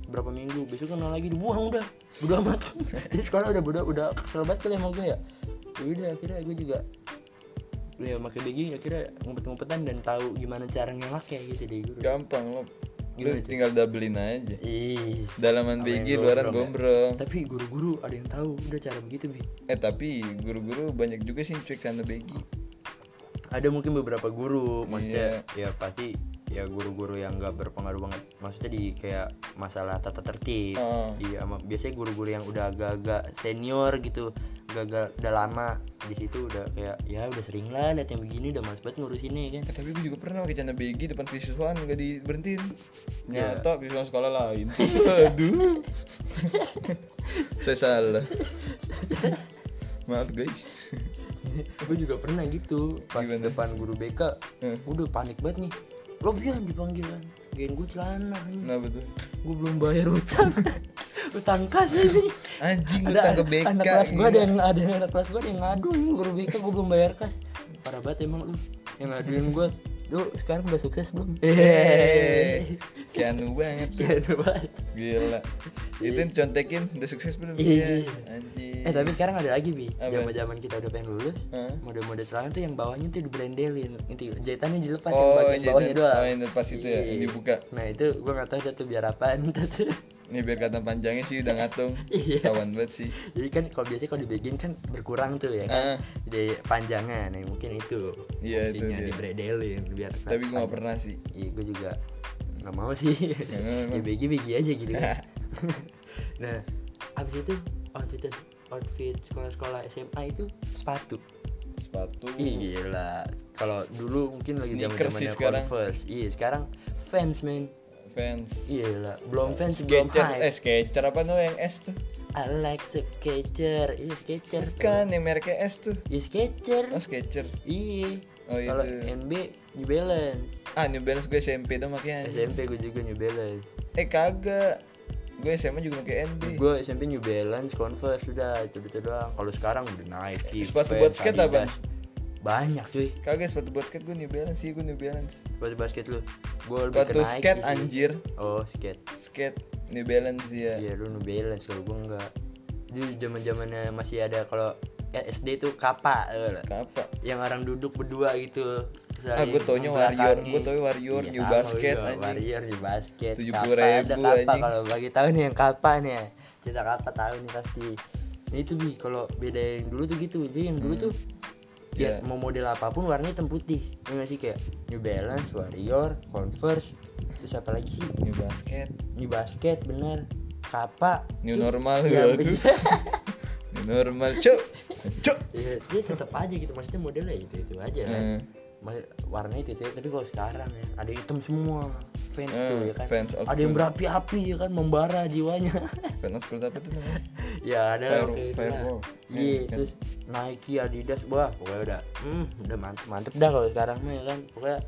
berapa minggu. Besok kena lagi dibuang udah. Udah amat. Di sekolah udah udah udah kesel banget kali sama gue ya. Ya udah akhirnya gue juga ya pakai BG akhirnya ngumpet-ngumpetan dan tahu gimana cara ngelaknya gitu deh guru.
Gampang lo lu
Gimana, Cik?
tinggal doublein aja.
Ih,
dalaman BG luaran
gombrong ya.
gombrong.
Tapi guru-guru ada yang tahu udah cara begitu bi.
Eh tapi guru-guru banyak juga sih cuek karena BG
ada mungkin beberapa guru maksudnya ya pasti ya guru-guru yang nggak berpengaruh banget. Maksudnya di kayak masalah tata tertib.
Heeh.
iya biasanya guru-guru yang udah agak-agak senior gitu agak-agak udah lama di situ udah kayak ya udah sering lah liat yang begini udah males banget ngurusinnya kan.
Eh, tapi gue juga pernah pakai canda BG depan siswaan gak diberhentiin.
Ya.
nyata siswa sekolah lain. Aduh. Saya salah. Maaf guys
gue juga pernah gitu pas
Gimana?
depan guru BK
Hmm.
gue udah panik banget nih. Lo biar dipanggil kan gain gue celana
kenapa tuh
gue belum bayar utang. Utang kas ini
anjing
ada
utang ke BK
anak kelas gue ada yang ada anak kelas gue ada yang ngadu guru BK gue belum bayar kas. Parah banget emang lu yang ngaduin gue lu sekarang udah sukses belum.
Keanu banget tuh.
Iya, udah banget.
Gila. Itu yang contekin udah sukses belum?
Iya.
Anjing.
Eh tapi sekarang ada lagi bi,
Apa?
zaman zaman kita udah pengen lulus, mode-mode celana tuh yang bawahnya tuh diblendelin, inti jahitannya dilepas yang
Oh,
bagian bawahnya doang.
oh, yang lepas itu ya, yang
Iya.
dibuka.
Nah itu gua nggak tahu tuh biar apaan tuh.
Ini biar kata panjangnya sih udah ngatung.
Iya.
Tawan banget sih.
Jadi kan kalau biasanya kalau dibikin kan berkurang tuh ya kan,
Ah.
jadi panjangnya, nah mungkin itu
Iya, itu
fungsinya
dia.
dibredelin biar.
Tapi gue gak pernah sih.
Iya gue juga nggak mau sih, ya begi begi aja gitu kan. nah abis itu outfit outfit sekolah-sekolah SMA itu sepatu.
Sepatu.
Ih, Gila. Kalau dulu mungkin lagi zaman zamannya
sekarang.
Converse. Iya, sekarang fans men.
Fans.
Iya lah, belum fans belum
Sketcher, eh
hype.
Sketcher apa tuh yang S tuh?
I like Sketcher. Iya, Sketcher.
Kan yang mereknya S tuh.
Iya, Sketcher.
Oh Sketcher.
Iya.
Oh,
Kalau
itu.
NB New Balance.
Ah New Balance gue SMP tuh makanya.
SMP gue juga New Balance.
Eh kagak. Gue SMA juga pakai NB.
Gue SMP New Balance, Converse sudah itu itu doang. Kalau sekarang udah Nike.
Sepatu buat skate apa?
Banyak cuy.
Kagak sepatu buat skate gue New Balance sih, gue New Balance.
Sepatu basket lu. Gue lebih
Sepatu skate
sih.
anjir.
Oh, skate.
Skate New Balance ya.
Iya lu New Balance kalau gue enggak. Dulu zaman zamannya masih ada kalau SD tuh kapa eh,
Apa?
yang orang duduk berdua gitu. Terus
Ah, gua taunya. Warrior, gua taunya Warrior,
Iya,
New Basket,
juga,
anjing.
Warrior New Basket.
70.000
Kapa, ada kapa kalau bagi tahu nih yang kapa nih. ya. Kita kapa tahu nih pasti. Nah, itu bi kalau beda yang dulu tuh gitu. Jadi yang dulu tuh ya
Iya.
mau model apa pun warnanya hitam putih. Ya nggak sih kayak New Balance, Warrior, Converse, terus apa lagi sih?
New Basket.
New Basket bener. Kapa.
New
Tuh,
normal
ya,
tuh. New normal, cuk. Cuk.
ya, dia tetap aja gitu maksudnya modelnya itu itu aja kan
Eh,
warnanya itu, itu tapi kalau sekarang ya ada hitam semua. Fans
Eh,
tuh ya kan.
fans old
ada yang berapi-api ya kan membara jiwanya.
Fans school apa tuh namanya?
ya ada
Fire-
lah kayak gitu iya
Iya, kan.
terus Nike Adidas wah pokoknya udah hmm, udah mantep mantep dah kalau sekarang mah ya kan. Pokoknya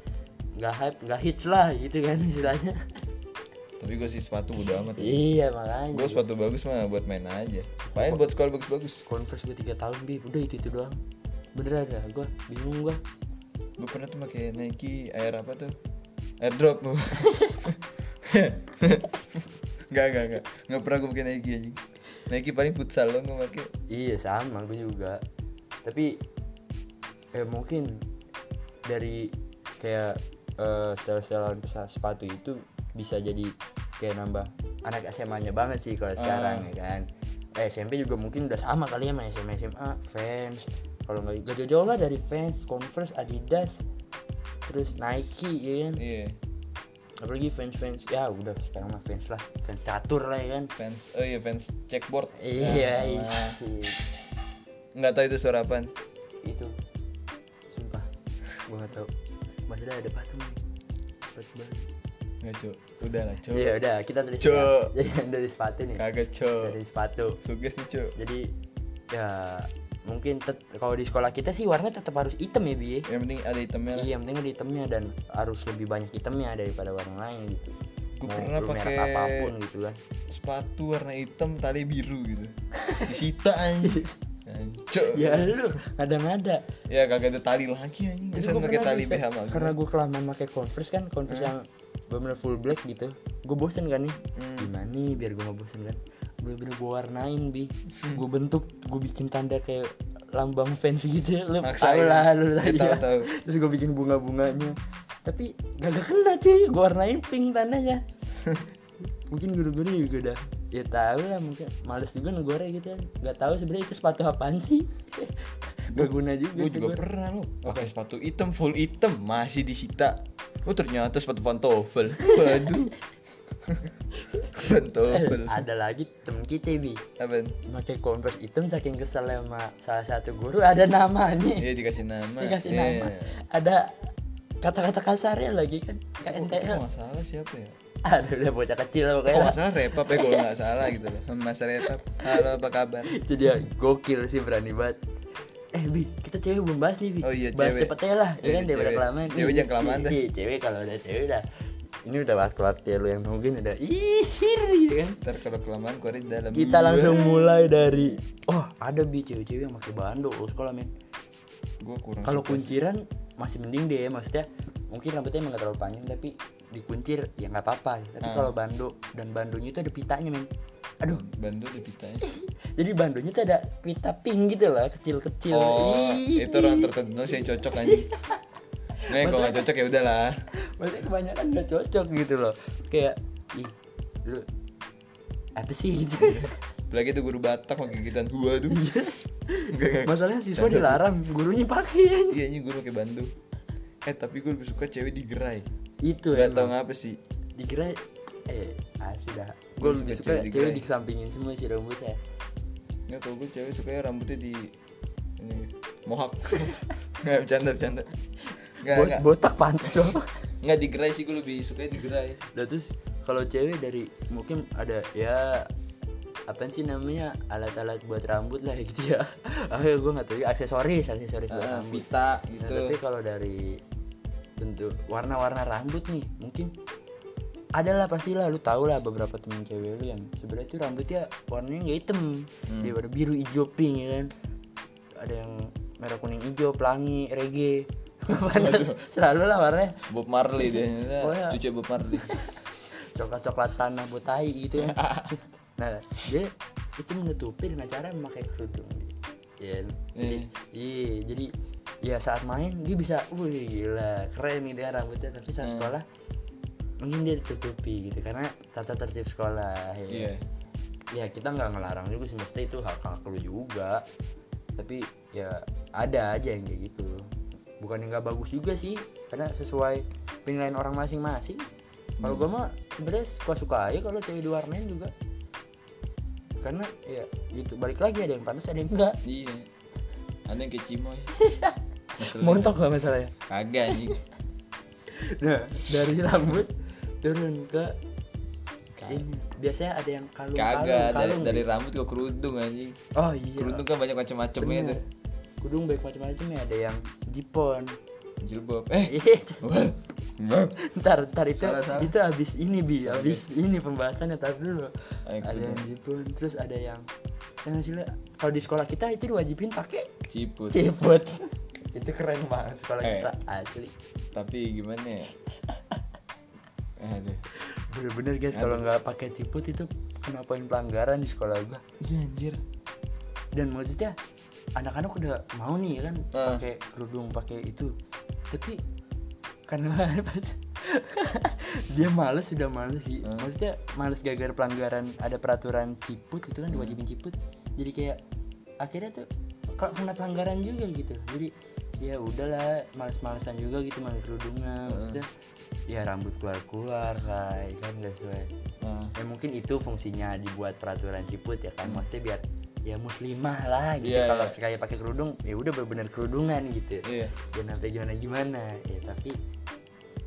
nggak hype nggak hits lah gitu kan istilahnya.
Tapi gue sih sepatu udah amat.
iya makanya.
Gue sepatu bagus mah buat main aja. Main buat sekolah bagus-bagus.
converse gue tiga tahun bi udah itu itu doang. Beneran dah gue bingung gue
Gue pernah tuh pakai Nike Air apa tuh? Airdrop lu. Enggak, enggak, enggak. Enggak pernah gue pakai Nike anjing. Nike paling futsal lo gue pakai.
Iya sama gue juga. Tapi eh mungkin dari kayak style-stylean pesa- sepatu itu bisa jadi kayak nambah anak SMA-nya banget sih kalau sekarang ya kan. Eh, SMP juga mungkin udah sama kali ya sama SMA SMA fans. Kalau nggak gak jauh-jauh lah dari fans, Converse, Adidas, terus Nike ya kan.
Iya.
Apalagi fans-fans ya udah sekarang mah fans lah, fans catur lah ya kan.
Fans, oh iya fans checkboard.
Iya,
Ya,
isi.
Nggak tahu itu suara apaan.
itu sumpah gua nggak tahu masih ada patung pas banget
Nggak cok. Udah lah cok.
iya udah kita ya. jadi dari sepatu nih
Kagak cok.
dari sepatu
Suges nih cok.
jadi ya mungkin tet- kalau di sekolah kita sih warna tetap harus hitam ya bi.
Yang penting ada hitamnya
iya yang penting ada hitamnya dan harus lebih banyak hitamnya daripada warna lain gitu. Mau
pernah pakai-
apa pun gitu kan.
sepatu warna hitam tali biru gitu. Disita anjing Anco.
ya lu kadang-ada
ya kagak ada tali lagi anjing Bisa pakai tali
bisa-
BH mah
karena gue kelamaan pakai converse kan converse yang bener full black gitu. Gue bosen kan nih.
Hmm.
gimana nih biar gue gak bosen kan bener-bener gue warnain bi. Gue bentuk gue bikin tanda kayak lambang fans gitu. Lu tau lah lu
Ya, tahu,
ya.
tahu.
terus gue bikin bunga-bunganya. Tapi gak kena cuy. Gue warnain pink tandanya. Mungkin guru-guru juga udah ya tahu lah mungkin males juga negornya gitu kan nggak tahu sebenarnya itu sepatu apaan sih. Gak guna juga
gue juga
negor.
pernah lo pakai sepatu hitam full hitam masih disita. Oh ternyata sepatu pantofel. Waduh pantofel
ada lagi temen kita bi.
Apa?
Pakai converse hitam saking kesel sama salah satu guru ada namanya
Iya dikasih nama.
Dikasih
Iya.
nama. Ada kata-kata kasarnya lagi kan
Oh,
KNTL
kalau nggak salah siapa ya?
Ada udah bocah kecil
Oh
pokoknya.
Nggak salah repap ya kalau nggak salah gitu loh Mas repap halo apa kabar?
Itu dia gokil sih berani banget. Eh bi kita cewek belum bahas nih bi.
Oh iya,
bahas
cewek.
cepetnya lah ya
Iya,
kan daripada kelamaan
Cewek jangan kelamaan dah.
Cewek kalau udah cewek udah ini udah waktu-waktu lu yang nungguin udah ihir gitu kan.
Ntar kalau kelamaan keluarin dalam.
Kita langsung mulai dari oh ada bi cewek-cewek yang pakai bando lu sekolah men.
Gue kurang
kalau
suka sih.
kunciran masih mending deh maksudnya mungkin rambutnya emang gak terlalu panjang tapi dikuncir ya nggak apa-apa. Tapi
Ah.
kalau bando dan bandonya itu ada pitanya men. Aduh.
Bandu di pitanya.
Jadi bandonya tuh ada pita pink gitu loh kecil-kecil.
Oh
Ih.
itu orang tertentu sih yang cocok anjing Nah, kalau nggak cocok ya udahlah.
maksudnya kebanyakan gak cocok gitu loh kayak ih lu apa sih gitu
Apalagi itu guru Batak pakai gigitan gua tuh.
Iya.
Enggak enggak.
masalahnya siswa dilarang gurunya pakai
Iya ini guru pakai bandu. Eh tapi gue lebih suka cewek digerai.
itu
Gak tau ngapa sih.
dikira eh ah sudah gue lebih
suka cewek
cewek
digerai.
dikesampingin semua sih rambutnya
Nggak tau gue cewek suka rambutnya di ini mohak. Nggak bercanda bercanda. Nggak
Bot-
nggak
botak pantas dong
nggak digerai sih gue lebih suka digerai.
Nah terus kalau cewek dari mungkin ada ya apa sih namanya alat-alat buat rambut lah gitu ya. Ah gue nggak tahu ya, aksesoris aksesoris buat
Ah,
rambut.
pita
Nah,
gitu.
tapi kalau dari bentuk warna-warna rambut nih mungkin adalah pastilah lu tau lah beberapa temen cewek lu yang sebenarnya tuh rambutnya warnanya nggak hitam
Hmm.
dia warna biru hijau pink ya kan ada yang merah kuning hijau pelangi reggae selalu lah warnanya.
Bob Marley dia.
Pokoknya-
Cucu Bob Marley.
coklat coklat tanah botai gitu ya. Nah dia itu menutupi dengan cara memakai kerudung. Ya jadi iya. jadi ya saat main dia bisa wih gila keren nih dia rambutnya. Tapi saat
Hmm.
sekolah mungkin dia ditutupi gitu karena tata tertib sekolah ya.
Iya.
ya kita nggak ngelarang juga sih. Maksudnya itu hak hak lu juga. Tapi ya ada aja yang kayak gitu bukan yang nggak bagus juga sih karena sesuai penilaian orang masing-masing kalau
Hmm.
gue mah sebenarnya suka suka aja kalau cewek diwarnain juga karena ya gitu balik lagi ada yang pantas ada yang enggak
Iya. Ada yang kayak Cimoy. Masalah-
montok gak masalahnya
Kagak anjing.
nah dari rambut turun ke ini biasanya ada yang kalung
Kagak
kalung,
dari,
kalung
dari
gitu.
rambut ke kerudung anjing.
oh iya
Kerudung kan banyak macam-macamnya tuh.
Kudung baik macam-macam ya ada yang jipon
Jilbab. Eh.
Iya. Ntar ntar itu
Salah, salah.
itu abis ini bi abis ini pembahasannya tapi dulu
Ayo,
ada
kerudung.
yang jipon terus ada yang yang hasilnya kalau di sekolah kita itu diwajibin pakai
Ciput.
ciput itu keren banget sekolah
Eh.
kita asli
Tapi gimana ya? Aduh.
bener-bener guys kalau nggak pakai ciput itu kena poin pelanggaran di sekolah gua
Iya anjir.
dan maksudnya anak-anak udah mau nih kan
Ah.
pakai kerudung pakai itu. Tapi karena dia males sudah males sih.
Ah.
maksudnya males gara-gara pelanggaran ada peraturan ciput itu kan diwajibin ciput. Jadi kayak akhirnya tuh kalau kena pelanggaran juga gitu. Jadi ya udahlah males-malesan juga gitu pakai kerudungan maksudnya ya rambut keluar-keluar lah kan gak sesuai.
Nah,
ya mungkin itu fungsinya dibuat peraturan ciput ya kan. Maksudnya biar ya muslimah lah gitu.
Iya,
kalau
iya.
sekali pakai kerudung ya udah benar-benar kerudungan gitu.
Iya.
dan sampai gimana gimana. Ya tapi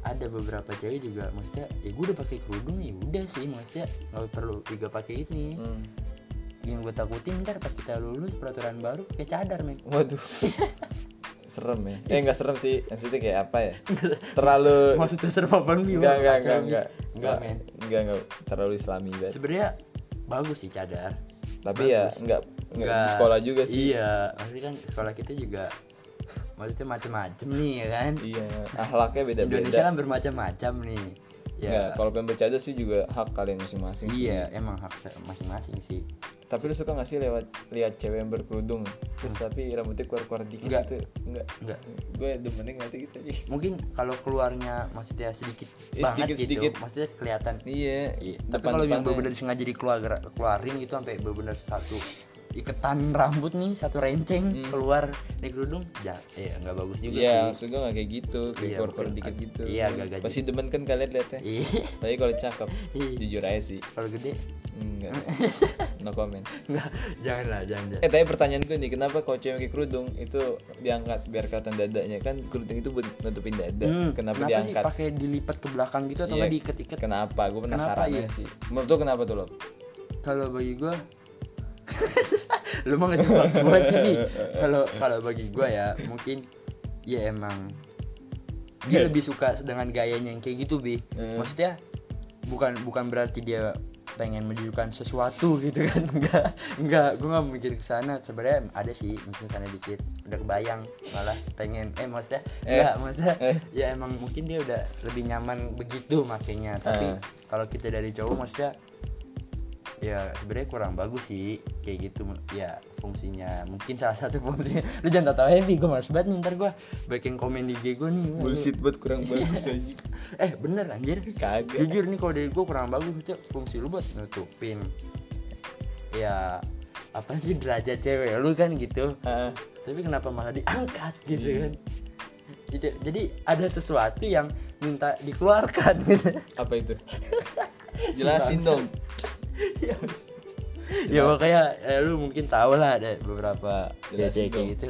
ada beberapa cewek juga maksudnya ya gue udah pakai kerudung ya udah sih maksudnya nggak perlu juga pakai ini.
Hmm.
yang gue takutin ntar pas kita lulus peraturan baru kayak cadar men.
Waduh. Serem ya. Eh nggak serem sih. Maksudnya kayak apa ya? Terlalu
maksudnya serem apa
enggak? Enggak enggak enggak
enggak men.
Enggak enggak terlalu islami banget.
Sebenarnya bagus sih cadar
tapi ya enggak enggak di sekolah juga sih.
iya maksudnya kan sekolah kita juga maksudnya macem-macem nih ya kan?
Iya akhlaknya beda beda
Indonesia kan bermacam-macam nih ya
kalau pengen bercadar sih juga hak kalian masing-masing sih.
iya emang hak masing-masing sih.
Tapi lu suka gak sih lewat lihat cewek yang berkerudung? Terus tapi rambutnya keluar-keluar dikit
Enggak.
gitu? Enggak
enggak
gue demennya ngeliat gitu aja.
Mungkin kalau keluarnya maksudnya sedikit
Eh,
banget
sedikit-
gitu
sedikit.
maksudnya kelihatan.
Iya.
Iya, tapi kalau yang
depannya.
benar sengaja dikeluar keluarin gitu sampai benar satu iketan rambut nih satu renceng keluar dari kerudung ya ya nggak bagus juga
Iya,
sih.
maksud gue gak kayak gitu, kayak
Iya,
keluar-keluar
mungkin
dikit gitu.
Iya, agak-agak
Pasti demen kan kalian liatnya.
Iya.
Tapi kalau cakep,
Iya.
jujur aja sih.
Kalau gede?
Enggak, no comment.
Nggak jangan lah jangan jangan.
Eh tapi pertanyaan gue nih, kenapa kalau cewek pakai kerudung itu diangkat biar kelihatan dadanya? Kan kerudung itu buat nutupin dada.
Hmm,
Kenapa,
sih
diangkat?
pakai dilipat ke belakang gitu atau
Iya,
nggak diikat-ikat?
Kenapa? Gue penasaran
iya?
aja sih. Menurut lu kenapa tuh lo?
kalau bagi gua lu mah ngejebak gua sih kalau kalau bagi gua ya mungkin ya emang dia lebih suka dengan gayanya yang kayak gitu bi.
Hmm.
maksudnya bukan bukan berarti dia pengen menunjukkan sesuatu gitu kan. Enggak enggak. Gue nggak mikir ke sana. Sebenarnya ada sih mungkin karena dikit. Udah kebayang malah pengen. Eh maksudnya?
Eh.
enggak maksudnya
Eh.
ya emang mungkin dia udah lebih nyaman begitu makanya tapi
Eh.
kalau kita dari cowok maksudnya ya sebenarnya kurang bagus sih kayak gitu. Ya fungsinya. Mungkin salah satu fungsinya. Lu jangan tahu heavy gue males banget nih ntar gue bikin komen di IG gue nih.
Buat kurang bagus aja
eh bener anjir.
Kagak.
Jujur nih kalau dari gue kurang bagus itu fungsi lu buat nutupin. Ya apa sih derajat cewek lu kan gitu.
Ah,
tapi kenapa malah diangkat gitu kan? Gitu. jadi ada sesuatu yang minta dikeluarkan gitu.
Apa itu? Jelasin dong
ya, ya makanya eh, lu mungkin tahu lah ada beberapa cewek kayak gitu.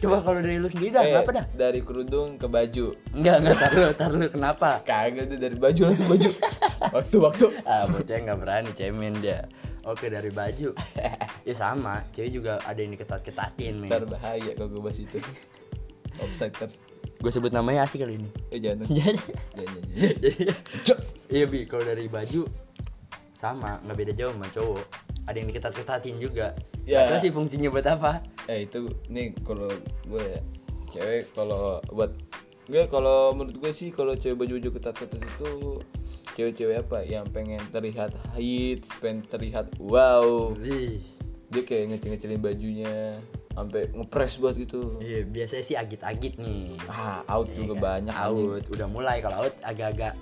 Coba kalau dari lu sendiri dah
Eh,
kenapa dah?
Dari kerudung ke baju.
Enggak enggak tar lu tar lu kenapa?
Kagak tuh dari baju langsung baju. Waktu-waktu
ah bocah nggak berani cemen dia. Oke dari baju. Ya sama. Cewek juga ada yang diketat-ketatin men.
Ntar bahaya kalau gue bahas itu. Offside kan
gue sebut namanya asik kali ini.
Eh jangan Jangan jangan.
Iya bi. Kalau dari baju sama nggak beda jauh sama cowok. Ada yang diketat-ketatin juga.
Ya.
ya. sih fungsinya buat apa.
Eh itu nih kalau gue ya Cewek kalau buat Gue kalau menurut gue sih kalau cewek baju-baju ketat-ketat itu Cewek-cewek apa? Yang pengen terlihat hits Pengen terlihat wow.
Ih,
Dia kayak ngecil-ngecilin bajunya sampai ngepres buat gitu.
Iya biasanya sih agit-agit nih.
Ah out juga banyak anjing.
out udah mulai kalau out agak-agak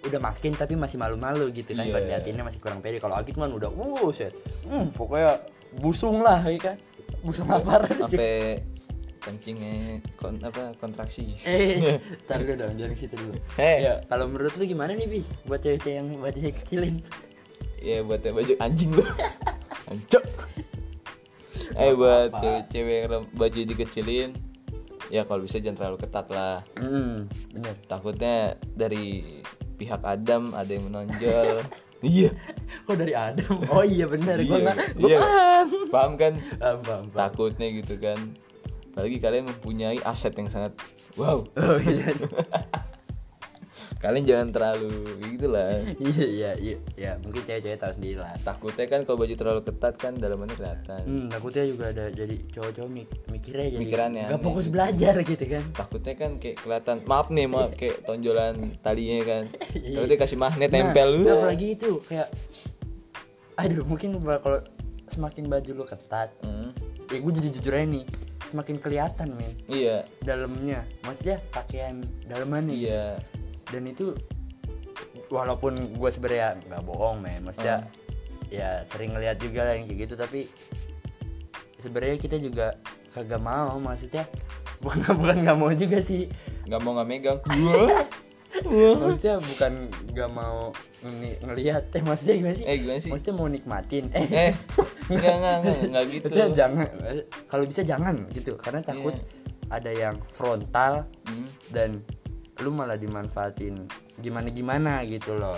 udah makin tapi masih malu-malu gitu kan
Iya.
buat liatinnya masih kurang pede. Kalau agit kan udah uh set. Hmm, pokoknya busung lah ya kan. Busung lapar.
sampai kencingnya kon, apa kontraksi.
Eh tar dulu dong jangan situ dulu.
Hei.
ya kalau menurut lu gimana nih bi? Buat cewek-cewek yang bajunya kecilin.
Ya buat baju anjing lu. Ancok. Eh buat cewek-cewek yang baju dikecilin ya kalau bisa jangan terlalu ketat lah.
Hmm bener.
Takutnya dari pihak Adam ada yang menonjol. Iya.
Kok dari Adam? Oh iya bener gua
Iya,
nggak
iya.
paham.
Paham kan?
Paham paham, paham.
takutnya gitu kan. Apalagi kalian mempunyai aset yang sangat wow.
Oh iya
kalian jangan terlalu gitu lah
iya iya iya ya mungkin cewek-cewek tahu sendiri lah
takutnya kan kalau baju terlalu ketat kan dalamannya kelihatan
Hmm, takutnya juga ada jadi cowok-cowok mik mikirnya jadi
Mikirannya aneh
fokus
gitu.
belajar gitu kan.
takutnya kan kayak kelihatan maaf nih maaf kayak tonjolan talinya kan
Iya.
takutnya kasih magnet tempel
Nah,
lu
nah, apalagi itu kayak aduh mungkin kalau semakin baju lu ketat,
Hmm,
ya gue jujur jujur aja nih, semakin kelihatan men
iya
dalamnya. Maksudnya pakaian dalamannya.
iya
Dan itu walaupun gue sebenarnya nggak bohong men, maksudnya
Hmm.
ya sering ngeliat juga lah yang kayak gitu tapi sebenarnya kita juga kagak mau. Maksudnya bukan bukan nggak mau juga sih.
Nggak mau nggak megang.
Maksudnya bukan nggak mau ngeli- ngelihat eh maksudnya gimana sih?
Eh gimana sih?
Maksudnya mau nikmatin. Eh,
eh. nggak nggak nggak nggak gitu.
Maksudnya jangan kalau bisa jangan gitu. Karena takut ada yang frontal
Hmm,
dan lu malah dimanfaatin gimana gimana gitu loh.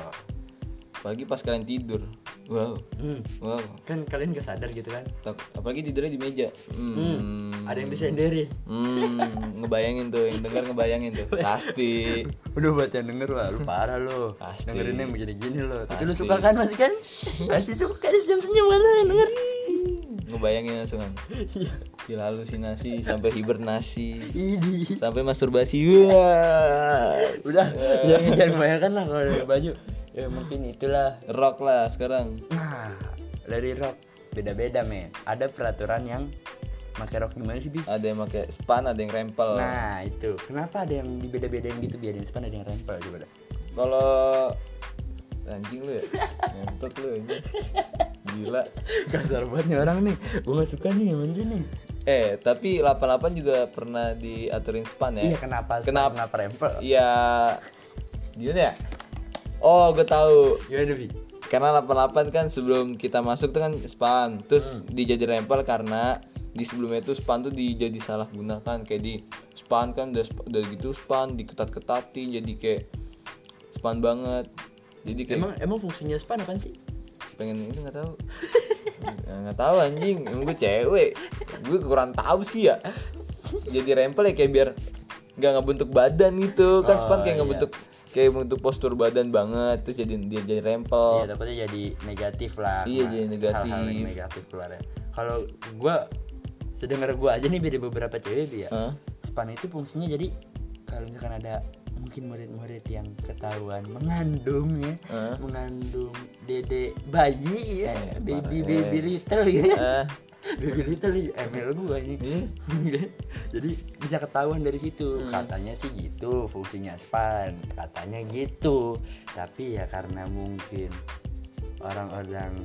Apalagi pas kalian tidur. Wow.
Hmm.
wow.
Kan kalian gak sadar gitu kan?
Tak- apalagi tidurnya di meja. Hmm.
ada yang bisa sendiri.
Hmm, ngebayangin tuh, yang denger ngebayangin tuh. Pasti.
udah buat yang denger wah lu parah lo
Pasti.
dengerin yang begini gini lo tapi lu suka kan masih kan? Pasti suka senyum senyum kan lo yang denger
Ngebayangin langsung kan.
Iya.
Gila halusinasi sampai hibernasi,
Idi.
sampai masturbasi. Wah.
udah jangan jangan bayangkan lah kalau dari baju ya mungkin itulah
Rock lah sekarang.
nah dari rok beda-beda men ada peraturan yang pakai rok gimana sih bi
Ada yang pakai span, ada yang rempel.
nah itu kenapa ada yang dibeda-bedain gitu biar yang sepan ada yang rempel coba
Kalau anjing lu ya. Ngentot lu anjing. Gila.
kasar banget nih orang nih gue gak suka nih ini nih
Eh, tapi 88 juga pernah diaturin span ya.
iya kenapa
Kenapa?
kenapa rempel
Iya. Gimana ya? Oh, gue tahu.
gimana bi
Karena 88 kan sebelum kita masuk tuh kan span, terus
Hmm.
dijadi rempel karena di sebelumnya itu span tuh dijadi salah gunakan kayak di span kan udah, udah gitu span diketat-ketatin jadi kayak span banget. Jadi kayak
emang emang fungsinya span apa sih
pengen itu nggak tahu. Ya, nggak tahu anjing, emang gue cewek. Gue kurang tahu sih ya. Jadi rempel ya kayak biar nggak ngebentuk badan gitu kan span
Oh,
kayak
iya.
ngebentuk kayak bentuk postur badan banget terus jadi dia jadi rempel.
Iya, takutnya jadi negatif lah.
Iya,
Nah,
jadi negatif.
Hal-hal yang negatif keluar ya. Kalau gua sedengar gua aja nih dari beberapa cewek Bi, ya.
Hah?
Span itu fungsinya jadi kalau misalkan ada mungkin murid-murid yang ketahuan mengandung ya,
Hah?
mengandung dede bayi ya,
Eh,
baby baby
eh.
little ya.
Eh,
baby little nih, ML gua ini.
Ih.
jadi bisa ketahuan dari situ
Hmm.
katanya sih gitu fungsinya span katanya gitu tapi ya karena mungkin orang-orang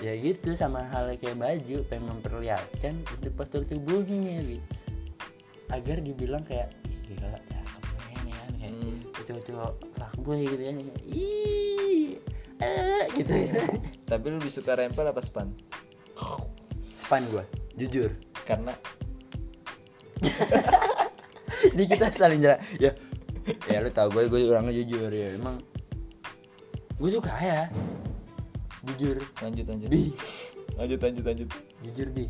ya gitu sama hal kayak baju pengen memperlihatkan untuk postur tubuhnya Bi. agar dibilang kayak "Ih, gila cakep men," ya kayak
Hmm.
cowok-cowok fuckboy gitu kan kayak, ih eh gitu ya.
Tapi lu lebih suka rempel apa span?
span gua jujur.
Karena
ini kita saling jalan ya ya lu tau gue gue orangnya jujur ya. Emang gue suka ya. Jujur.
Lanjut lanjut.
bi.
Lanjut lanjut lanjut.
jujur bi.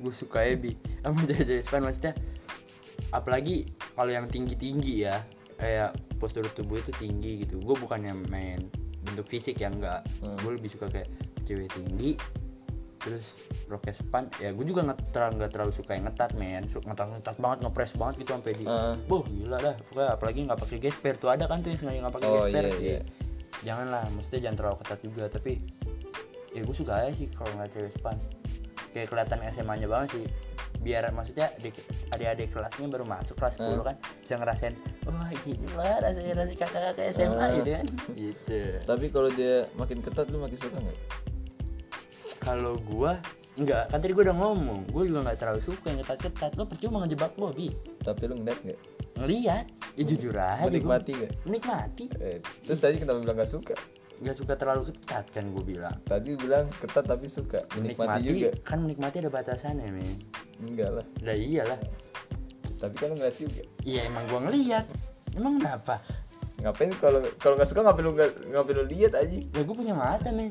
Gue suka ya bi. Sama cewek-cewek span maksudnya. Apalagi kalau yang tinggi tinggi ya kayak postur tubuh itu tinggi gitu. Gue bukannya main bentuk fisik ya enggak.
Hmm.
gue lebih suka kayak cewek tinggi terus roknya span ya gue juga nggak terlalu nggak terlalu suka yang ngetat men. Suka ngetat ngetat banget ngepres banget gitu sampai di
Heeh.
Boh gila dah. Pokoknya apalagi nggak pakai gesper tuh ada kan tuh yang sengaja nggak pakai
Oh,
gesper?
iya, iya.
janganlah maksudnya jangan terlalu ketat juga. Tapi ya gue suka aja sih kalau nggak cewek span kayak kelihatan SMA nya banget sih. Biar maksudnya adik- adik-adik kelasnya baru masuk kelas 10 kan bisa ngerasain wah gila rasanya rasanya kakak-kakak SMA
Ah.
gitu kan gitu
Tapi kalau dia makin ketat lu makin suka nggak?
kalau gua enggak kan tadi gua udah ngomong gua juga nggak terlalu suka yang ketat-ketat lo percuma ngejebak gua bi
Tapi lu ngeliat nggak?
ngeliat ya jujur aja gua
Menikmati nggak?
menikmati
Eh, terus tadi kenapa bilang gak suka?
nggak suka terlalu ketat kan gua bilang
Tadi bilang ketat tapi suka. Menikmati, juga.
kan menikmati ada batasannya men
Enggak lah.
lah iyalah
Tapi kan lu ngeliat juga.
iya emang gua ngeliat emang kenapa
Ngapain kalau kalau nggak suka ngapain lu nggak ngapain lu lihat aja?
ya gua punya mata men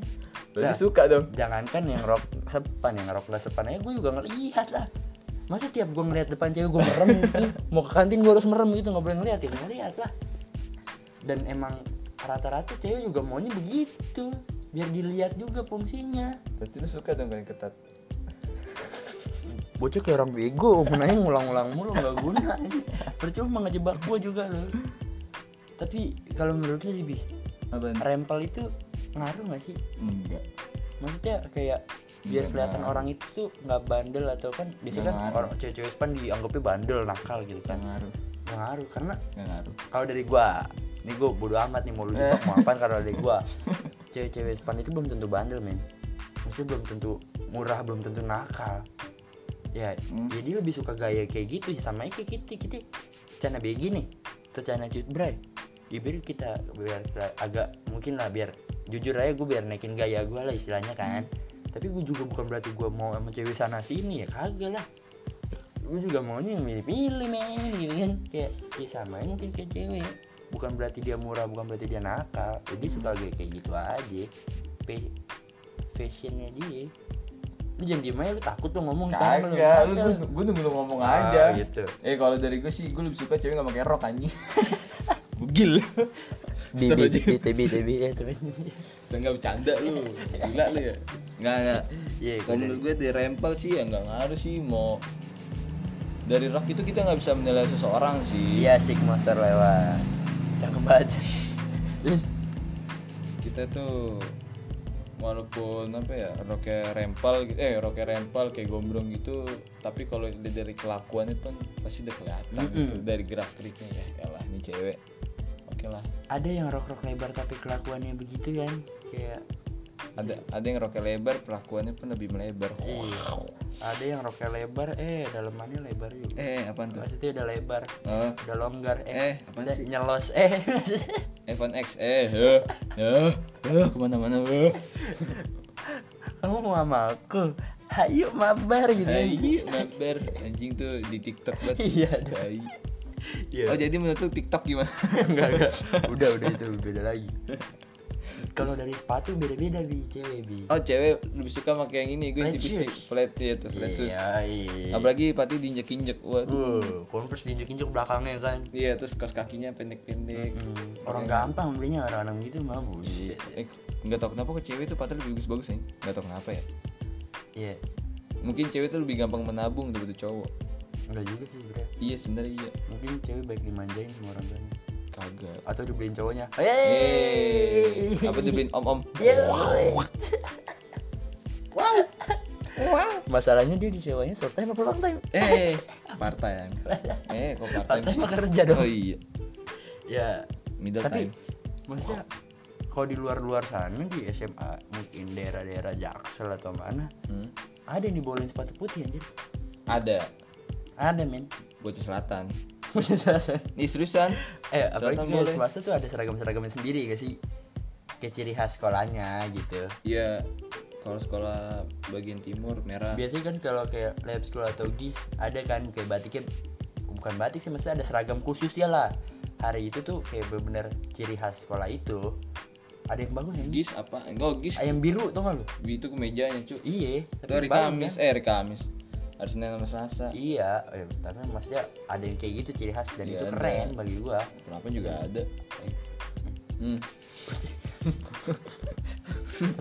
Berarti
Lah.
suka dong.
jangankan yang rok sepan yang rok nggak sepan aja gue juga ngelihat lah masa tiap gue ngeliat depan cewek gue merem gitu mau ke kantin gue harus merem gitu nggak boleh ngeliat ya ngeliat lah dan emang rata-rata cewek juga maunya begitu biar dilihat juga fungsinya
Berarti lu suka dong yang ketat.
Bocah kayak orang bego menanya ngulang-ulang mulu nggak guna percuma ngejebak gue juga loh tapi kalau menurut lu lebih rempel itu ngaruh nggak sih
Enggak.
maksudnya kayak biar
Nggak
kelihatan
ngaruh.
orang itu tuh nggak bandel atau kan biasanya kan
ngaruh.
orang cewek-cewek span dianggapnya bandel nakal gitu kan
Nggak ngaruh.
nggak ngaruh karena
Nggak ngaruh.
kalau dari gua ini gua bodo amat nih mau lu jebak mau apaan karena dari gua cewek-cewek span itu belum tentu bandel men maksudnya belum tentu murah belum tentu nakal ya
Hmm.
dia lebih suka gaya kayak gitu sama kayak kita kita cana begi nih atau cana cut bray ya biar kita biar agak mungkin lah biar jujur aja gue biar naikin gaya gue lah istilahnya kan. Tapi gue juga bukan berarti gue mau sama cewek sana sini ya kagak lah. Gue juga maunya yang milih-milih men gitu kan. Kayak ya sama mungkin kayak cewek. Bukan berarti dia murah bukan berarti dia nakal. Jadi suka kayak kayak gitu aja. Tapi fashionnya dia lu jangan diem aja lu takut lu ngomong
Kagak, lu gue gue nunggu lu ngomong
Ah,
aja.
gitu.
Eh kalau dari gue sih gue lebih suka cewek gak pakai rok anjing. Bugil.
di di TB TB ya tapi
Enggak bercanda lu. Gila lu ya. Enggak enggak.
iya
Kalau menurut gue di rempel sih ya nggak ngaruh sih mau dari rok itu kita nggak bisa menilai seseorang sih.
iya sik motor lewat cakep banget terus
Kita tuh walaupun apa ya roknya rempel gitu eh roknya rempel kayak gombrong gitu tapi kalau dari kelakuannya tuh pasti udah kelihatan gitu dari gerak geriknya ya. Elah ini cewek. Oke lah.
Ada yang rok rok lebar tapi kelakuannya begitu kan? Kayak
ada ada yang roknya lebar pelakuannya pun lebih melebar.
Iya. Ada yang roknya lebar eh dalemannya lebar juga.
Eh apaan tuh?
Maksudnya udah lebar.
Oh
udah longgar
Eh,
eh, udah
sih?
nyelos eh
iPhone X eh eh eh eh ke mana-mana eh
kamu mau sama aku hayu mabar gitu.
Hai, mabar anjing tuh di TikTok banget.
Iya, ada.
Hai.
Iya.
Oh jadi menurut lu TikTok gimana?
enggak enggak udah udah itu beda lagi kalau dari sepatu beda beda bi cewek bi
Oh cewek lebih suka pakai yang ini, gue tipis flat ya tuh, flat shoes.
iya iya
Apalagi pati diinjek-injek, waduh.
Wuh, converse diinjek injek belakangnya kan
Iya terus kaos kakinya pendek-pendek.
Hmm, orang gampang belinya orang-orang gitu mah
Iya. Eh, nggak tau kenapa kok cewek tuh patah lebih bagus-bagus nih, nggak tau kenapa ya.
iya
Mungkin cewek tuh lebih gampang menabung daripada cowok.
enggak juga sih bro
Iya sebenarnya iya.
mungkin cewek baik dimanjain sama orang tuanya
Kagak.
atau dibeliin cowoknya.
Eh, apa dibeliin om-om?
wow wow masalahnya dia disewanya short time apa long time?
Eh, part time. Eh, kok part time? sih?
mah kerja dong?
Oh iya,
ya.
Middle
tapi
time.
maksudnya kalau di luar-luar sana di SMA mungkin daerah-daerah Jaksel atau mana
Hmm.
ada yang dibolehin sepatu putih anjir.
Ada.
Ada men
bocah selatan.
Selatan.
Nih seriusan?
eh apalagi
Selatan boleh.
swasta tuh ada seragam-seragamnya sendiri gak sih kayak ciri khas sekolahnya gitu
Iya. Kalau sekolah bagian timur merah.
biasanya kan kalau kayak lab school atau gis ada kan kayak batiknya bukan batik sih maksudnya ada seragam khusus ya lah hari itu tuh kayak bener-bener ciri khas sekolah itu ada yang bagus ya
Gis apa? Enggak gis.
ayam biru tau gak lu
Itu kemejanya cu.
iya
Itu hari Kamis.
kan?
Eh hari Kamis. Hari Senin sama Selasa.
iya eh, tapi maksudnya ada yang kayak gitu ciri khas dan
Iya,
itu
ada.
keren bagi gua
Kenapa juga ada?
Eh,
Hmm.
ser-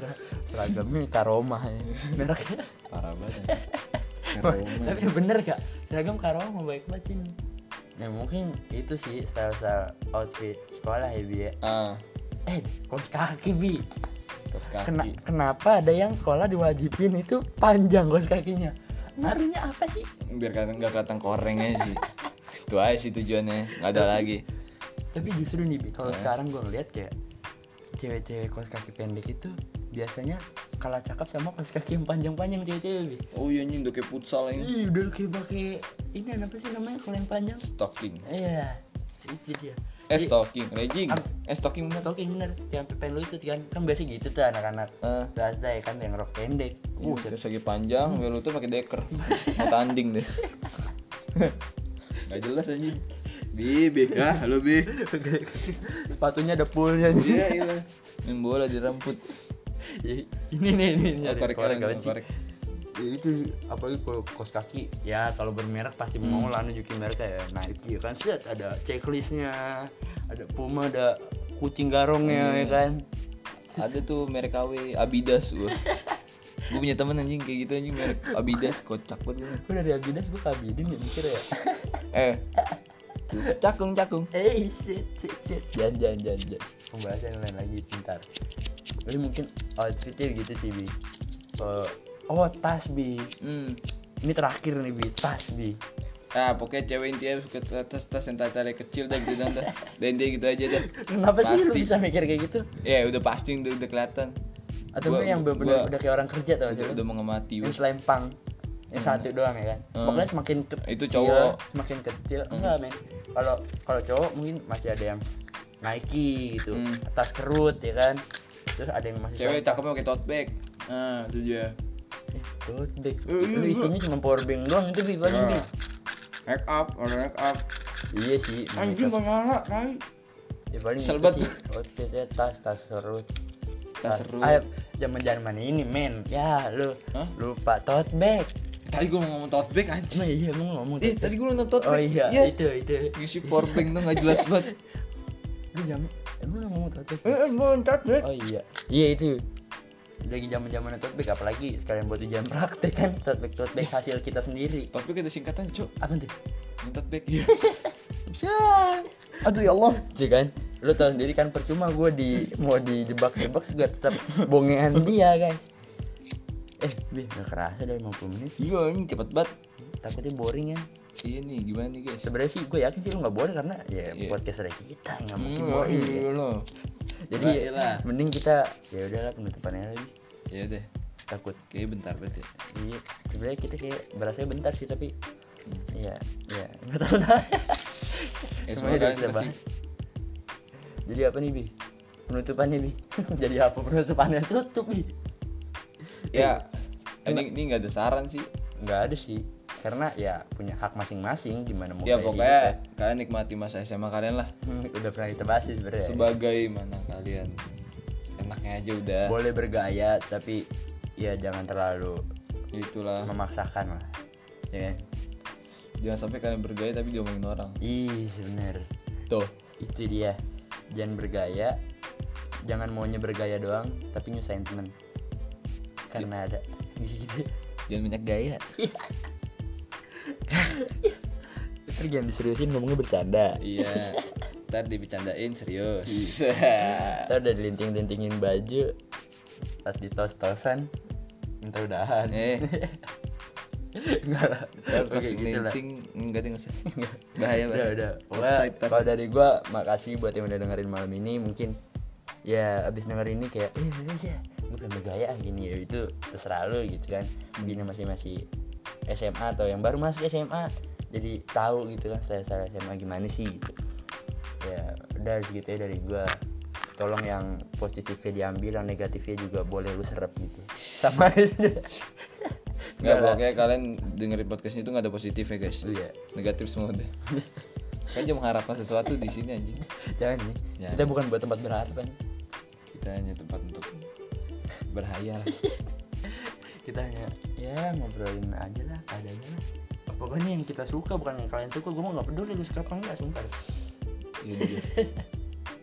seragamnya karomah ya mereknya
Parah banget. ya.
Tapi bener gak seragam karomah baik banget sih ya mungkin itu sih style style outfit sekolah ya bi ya
Ah,
eh kaos kaki bi
kaos kaki.
Kena, kenapa ada yang sekolah diwajibin itu panjang kaos kakinya ngaruhnya apa sih
Biar kata nggak kelihatan korengnya sih. Itu aja sih tujuannya. Nggak ada lagi.
tapi justru nih bi
Eh.
kalau sekarang gue ngeliat kayak cewek-cewek kaos kaki pendek itu biasanya kalah cakep sama kaos kaki yang panjang-panjang cewek-cewek
Oh iya anjing udah kayak futsal ini.
Ih, udah kayak pakai ini apa sih namanya kalau yang panjang
Stocking.
iya itu dia
Eh legging.
Am-
Eh stocking bener.
Stocking bener yang pen lu itu kan kan biasa gitu tuh anak-anak
Ah.
biasa ya kan yang rok pendek
Uh, terus lagi panjang, hmm. lu tuh pakai deker. Mau tanding deh. Gak jelas anjing. Bi, bi, ya, halo bi.
sepatunya ada poolnya nih
Iya, iya. Main bola di rambut.
ini nih ini ini
Oh, korek
korek itu apalagi kalau kaos kaki ya kalau bermerek pasti
Hmm.
mau lah nunjukin merek kayak Nike kan set ada checklistnya ada Puma ada kucing garongnya
Hmm.
ya kan
Ada tuh merek KW Abidas gua. Gue punya temen anjing kayak gitu anjing merek Abidas kocak banget. gua.
gue dari Abidas gue ke Abidin ya mikir ya
Eh. Cakung cakung.
eh shit shit shit jangan jangan jangan jangan. pembahasan yang lain lagi pintar jadi mungkin outfitnya gitu sih bi oh tas bi
Hmm.
ini terakhir nih bi tas bi
Ah, pokoknya cewek intinya suka tas-tas yang tali kecil dah gitu dah. Dan dia gitu aja dah.
kenapa sih lu bisa mikir kayak gitu
Ya udah pasti udah, udah kelihatan.
atau
Gua-
yang bener-bener udah kayak orang kerja tau
Udah,
lu?
udah mengamati.
yang selempang yang satu doang ya kan
Hmm.
pokoknya semakin kecil
Itu cowok.
semakin kecil enggak men kalau kalau cowok mungkin masih ada yang Nike gitu
Hmm.
tas kerut ya kan terus ada yang masih
Cewek cakepnya pakai tote bag. Nah, itu dia.
Tote bag
Eh,
itu
iya,
isinya cuma power bank doang itu bi paling bi
Make up, orang make up.
iya sih
Anjing nyala, tai.
ya paling sih outfitnya tas tas serut
Tas serut.
ah, zaman zaman ini men ya lu
Hah?
lupa tote bag
Tadi gue mau ngomong tote bag anjing.
emang iya emang ngomong
Eh,
tote
tadi gue nonton tote
bag. oh iya
Iya.
itu itu
Ngisi power bank tuh gak jelas banget.
lu jam emang ngomong tote bag
Eh, mau tote bag.
oh iya iya itu lagi zaman zaman tote bag apalagi sekalian buat ujian praktek kan tote bag tote bag hasil kita sendiri
Tote bag ada singkatan, Cok.
apa tuh
Tote bag. Iya.
bisa aduh ya Allah sih kan lu tau sendiri kan percuma gue di mau dijebak-jebak juga tetap bongean dia guys eh bih nggak kerasa dari 50 menit
Iya, ini cepet banget.
takutnya boring ya
Iya nih, gimana nih, guys?
sebenarnya sih gue yakin sih lu nggak boring karena ya
Iya.
podcast dari kita nggak mungkin
Hmm,
boring
iya,
ya. Jadi
Baiklah.
mending kita ya udahlah penutupannya lagi.
Iya deh.
takut.
Kayaknya bentar banget ya.
iya sebenarnya kita kayak berasanya bentar sih tapi
Hmm.
iya iya. Nggak tahu dah
Ya,
semuanya udah bahas jadi apa nih bi? Penutupannya bi? Jadi apa penutupannya? Tutup bi.
Ya, ini ini nggak ada saran sih.
nggak ada sih karena ya punya hak masing-masing gimana mau
Ya pokoknya
gitu.
kalian nikmati masa SMA kalian lah.
Hmm, udah pernah sih sebenarnya
Sebagai mana kalian enaknya aja udah.
boleh bergaya tapi ya jangan terlalu
Itulah.
memaksakan lah ya kan?
Jangan sampai kalian bergaya tapi diomongin orang.
ih sebener
Tuh.
itu dia jangan bergaya jangan maunya bergaya doang tapi nyusahin temen karena ada gitu
Jangan banyak gaya.
terus jangan diseriusin ngomongnya bercanda
iya. Ntar dibecandain serius.
kita udah dilinting-lintingin baju pas ditos-tosan minta udahan
eh,
enggak lah
ntar pas
gitu lah.
meeting enggak deh nggak usah. Bahaya
udah
banget.
udah
ntar.
kalau dari gua makasih buat yang udah dengerin malam ini mungkin ya abis dengerin ini kayak eh ya gue pengen bergaya gini ya itu terserah lu gitu kan mungkin yang masih masih SMA atau yang baru masuk SMA jadi tahu gitu kan style SMA gimana sih gitu ya udah segitu ya dari gua tolong yang positifnya diambil yang negatifnya juga boleh lu serap gitu sama aja
Enggak pokoknya kalian dengerin podcast itu nggak ada positif ya guys.
Iya.
Negatif semua deh. kan cuma mengharapkan sesuatu di sini anjing.
jangan nih
Jangan.
kita bukan buat tempat berharapan
Kita hanya tempat untuk berhayal.
kita hanya ya ngobrolin aja lah adanya lah pokoknya yang kita suka bukan yang kalian suka gue mau nggak peduli lu suka apa enggak sumpah
Yaudah deh.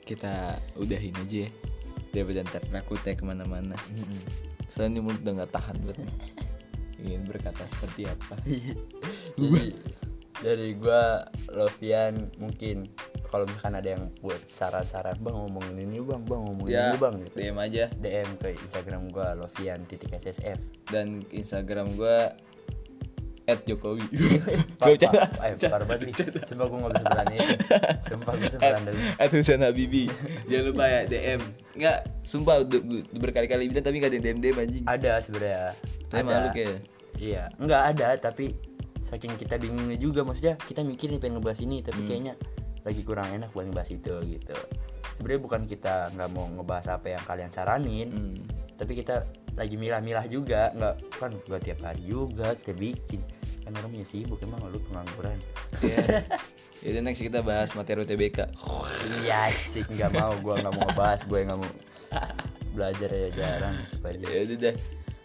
Kita udahin aja ya. Daripada ntar takutnya ke mana-mana. Soalnya ini mulut udah gak tahan buat ingin berkata seperti apa.
jadi dari gua Lovian mungkin kalau misalkan ada yang buat saran-saran bang ngomongin ini bang bang ngomongin
Ya,
ini bang gitu
DM aja
DM ke Instagram gua Lovian titik SSF
dan Instagram gua at Jokowi.
Pak,
Gak bercanda.
Eh, parah banget nih Sumpah gue gak bisa berani Sumpah gue bisa berani
At Habibi. Jangan lupa ya DM. Enggak, sumpah berkali-kali bilang tapi gak ada DM DM anjing.
Ada sebenarnya
Tapi malu kayaknya.
Iya, nggak ada tapi saking kita bingungnya juga maksudnya kita mikir nih pengen ngebahas ini tapi kayaknya lagi kurang enak buat ngebahas itu gitu. Sebenarnya bukan kita nggak mau ngebahas apa yang kalian saranin,
Hmm.
tapi kita lagi milah-milah juga, nggak kan gak tiap hari juga kita bikin. Kan orang punya sibuk emang lu pengangguran.
Iya. Yaudah next kita bahas materi UTBK.
iya sih nggak mau, gua nggak mau ngebahas, gue nggak mau belajar ya jarang supaya
Ya udah deh.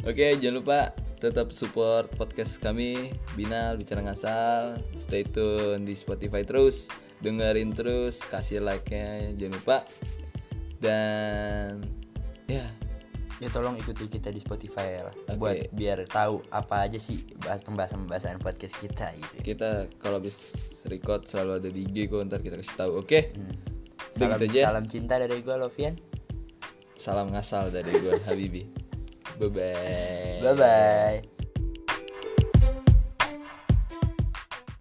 Oke, jangan lupa tetap support podcast kami Binal Bicara Ngasal. Stay tune di Spotify terus. Dengerin terus, kasih like-nya jangan lupa. Dan ya,
ya tolong ikuti kita di Spotify lah
Oke.
buat biar tahu apa aja sih bahas pembahasan-pembahasan podcast kita gitu.
kita kalau habis record selalu ada di IG kok ntar kita kasih tahu. Oke.
Hmm.
Udah
Salam,
gitu aja.
salam cinta dari gue Lovian.
Salam ngasal dari gua Habibi. Bye bye.
Bye bye.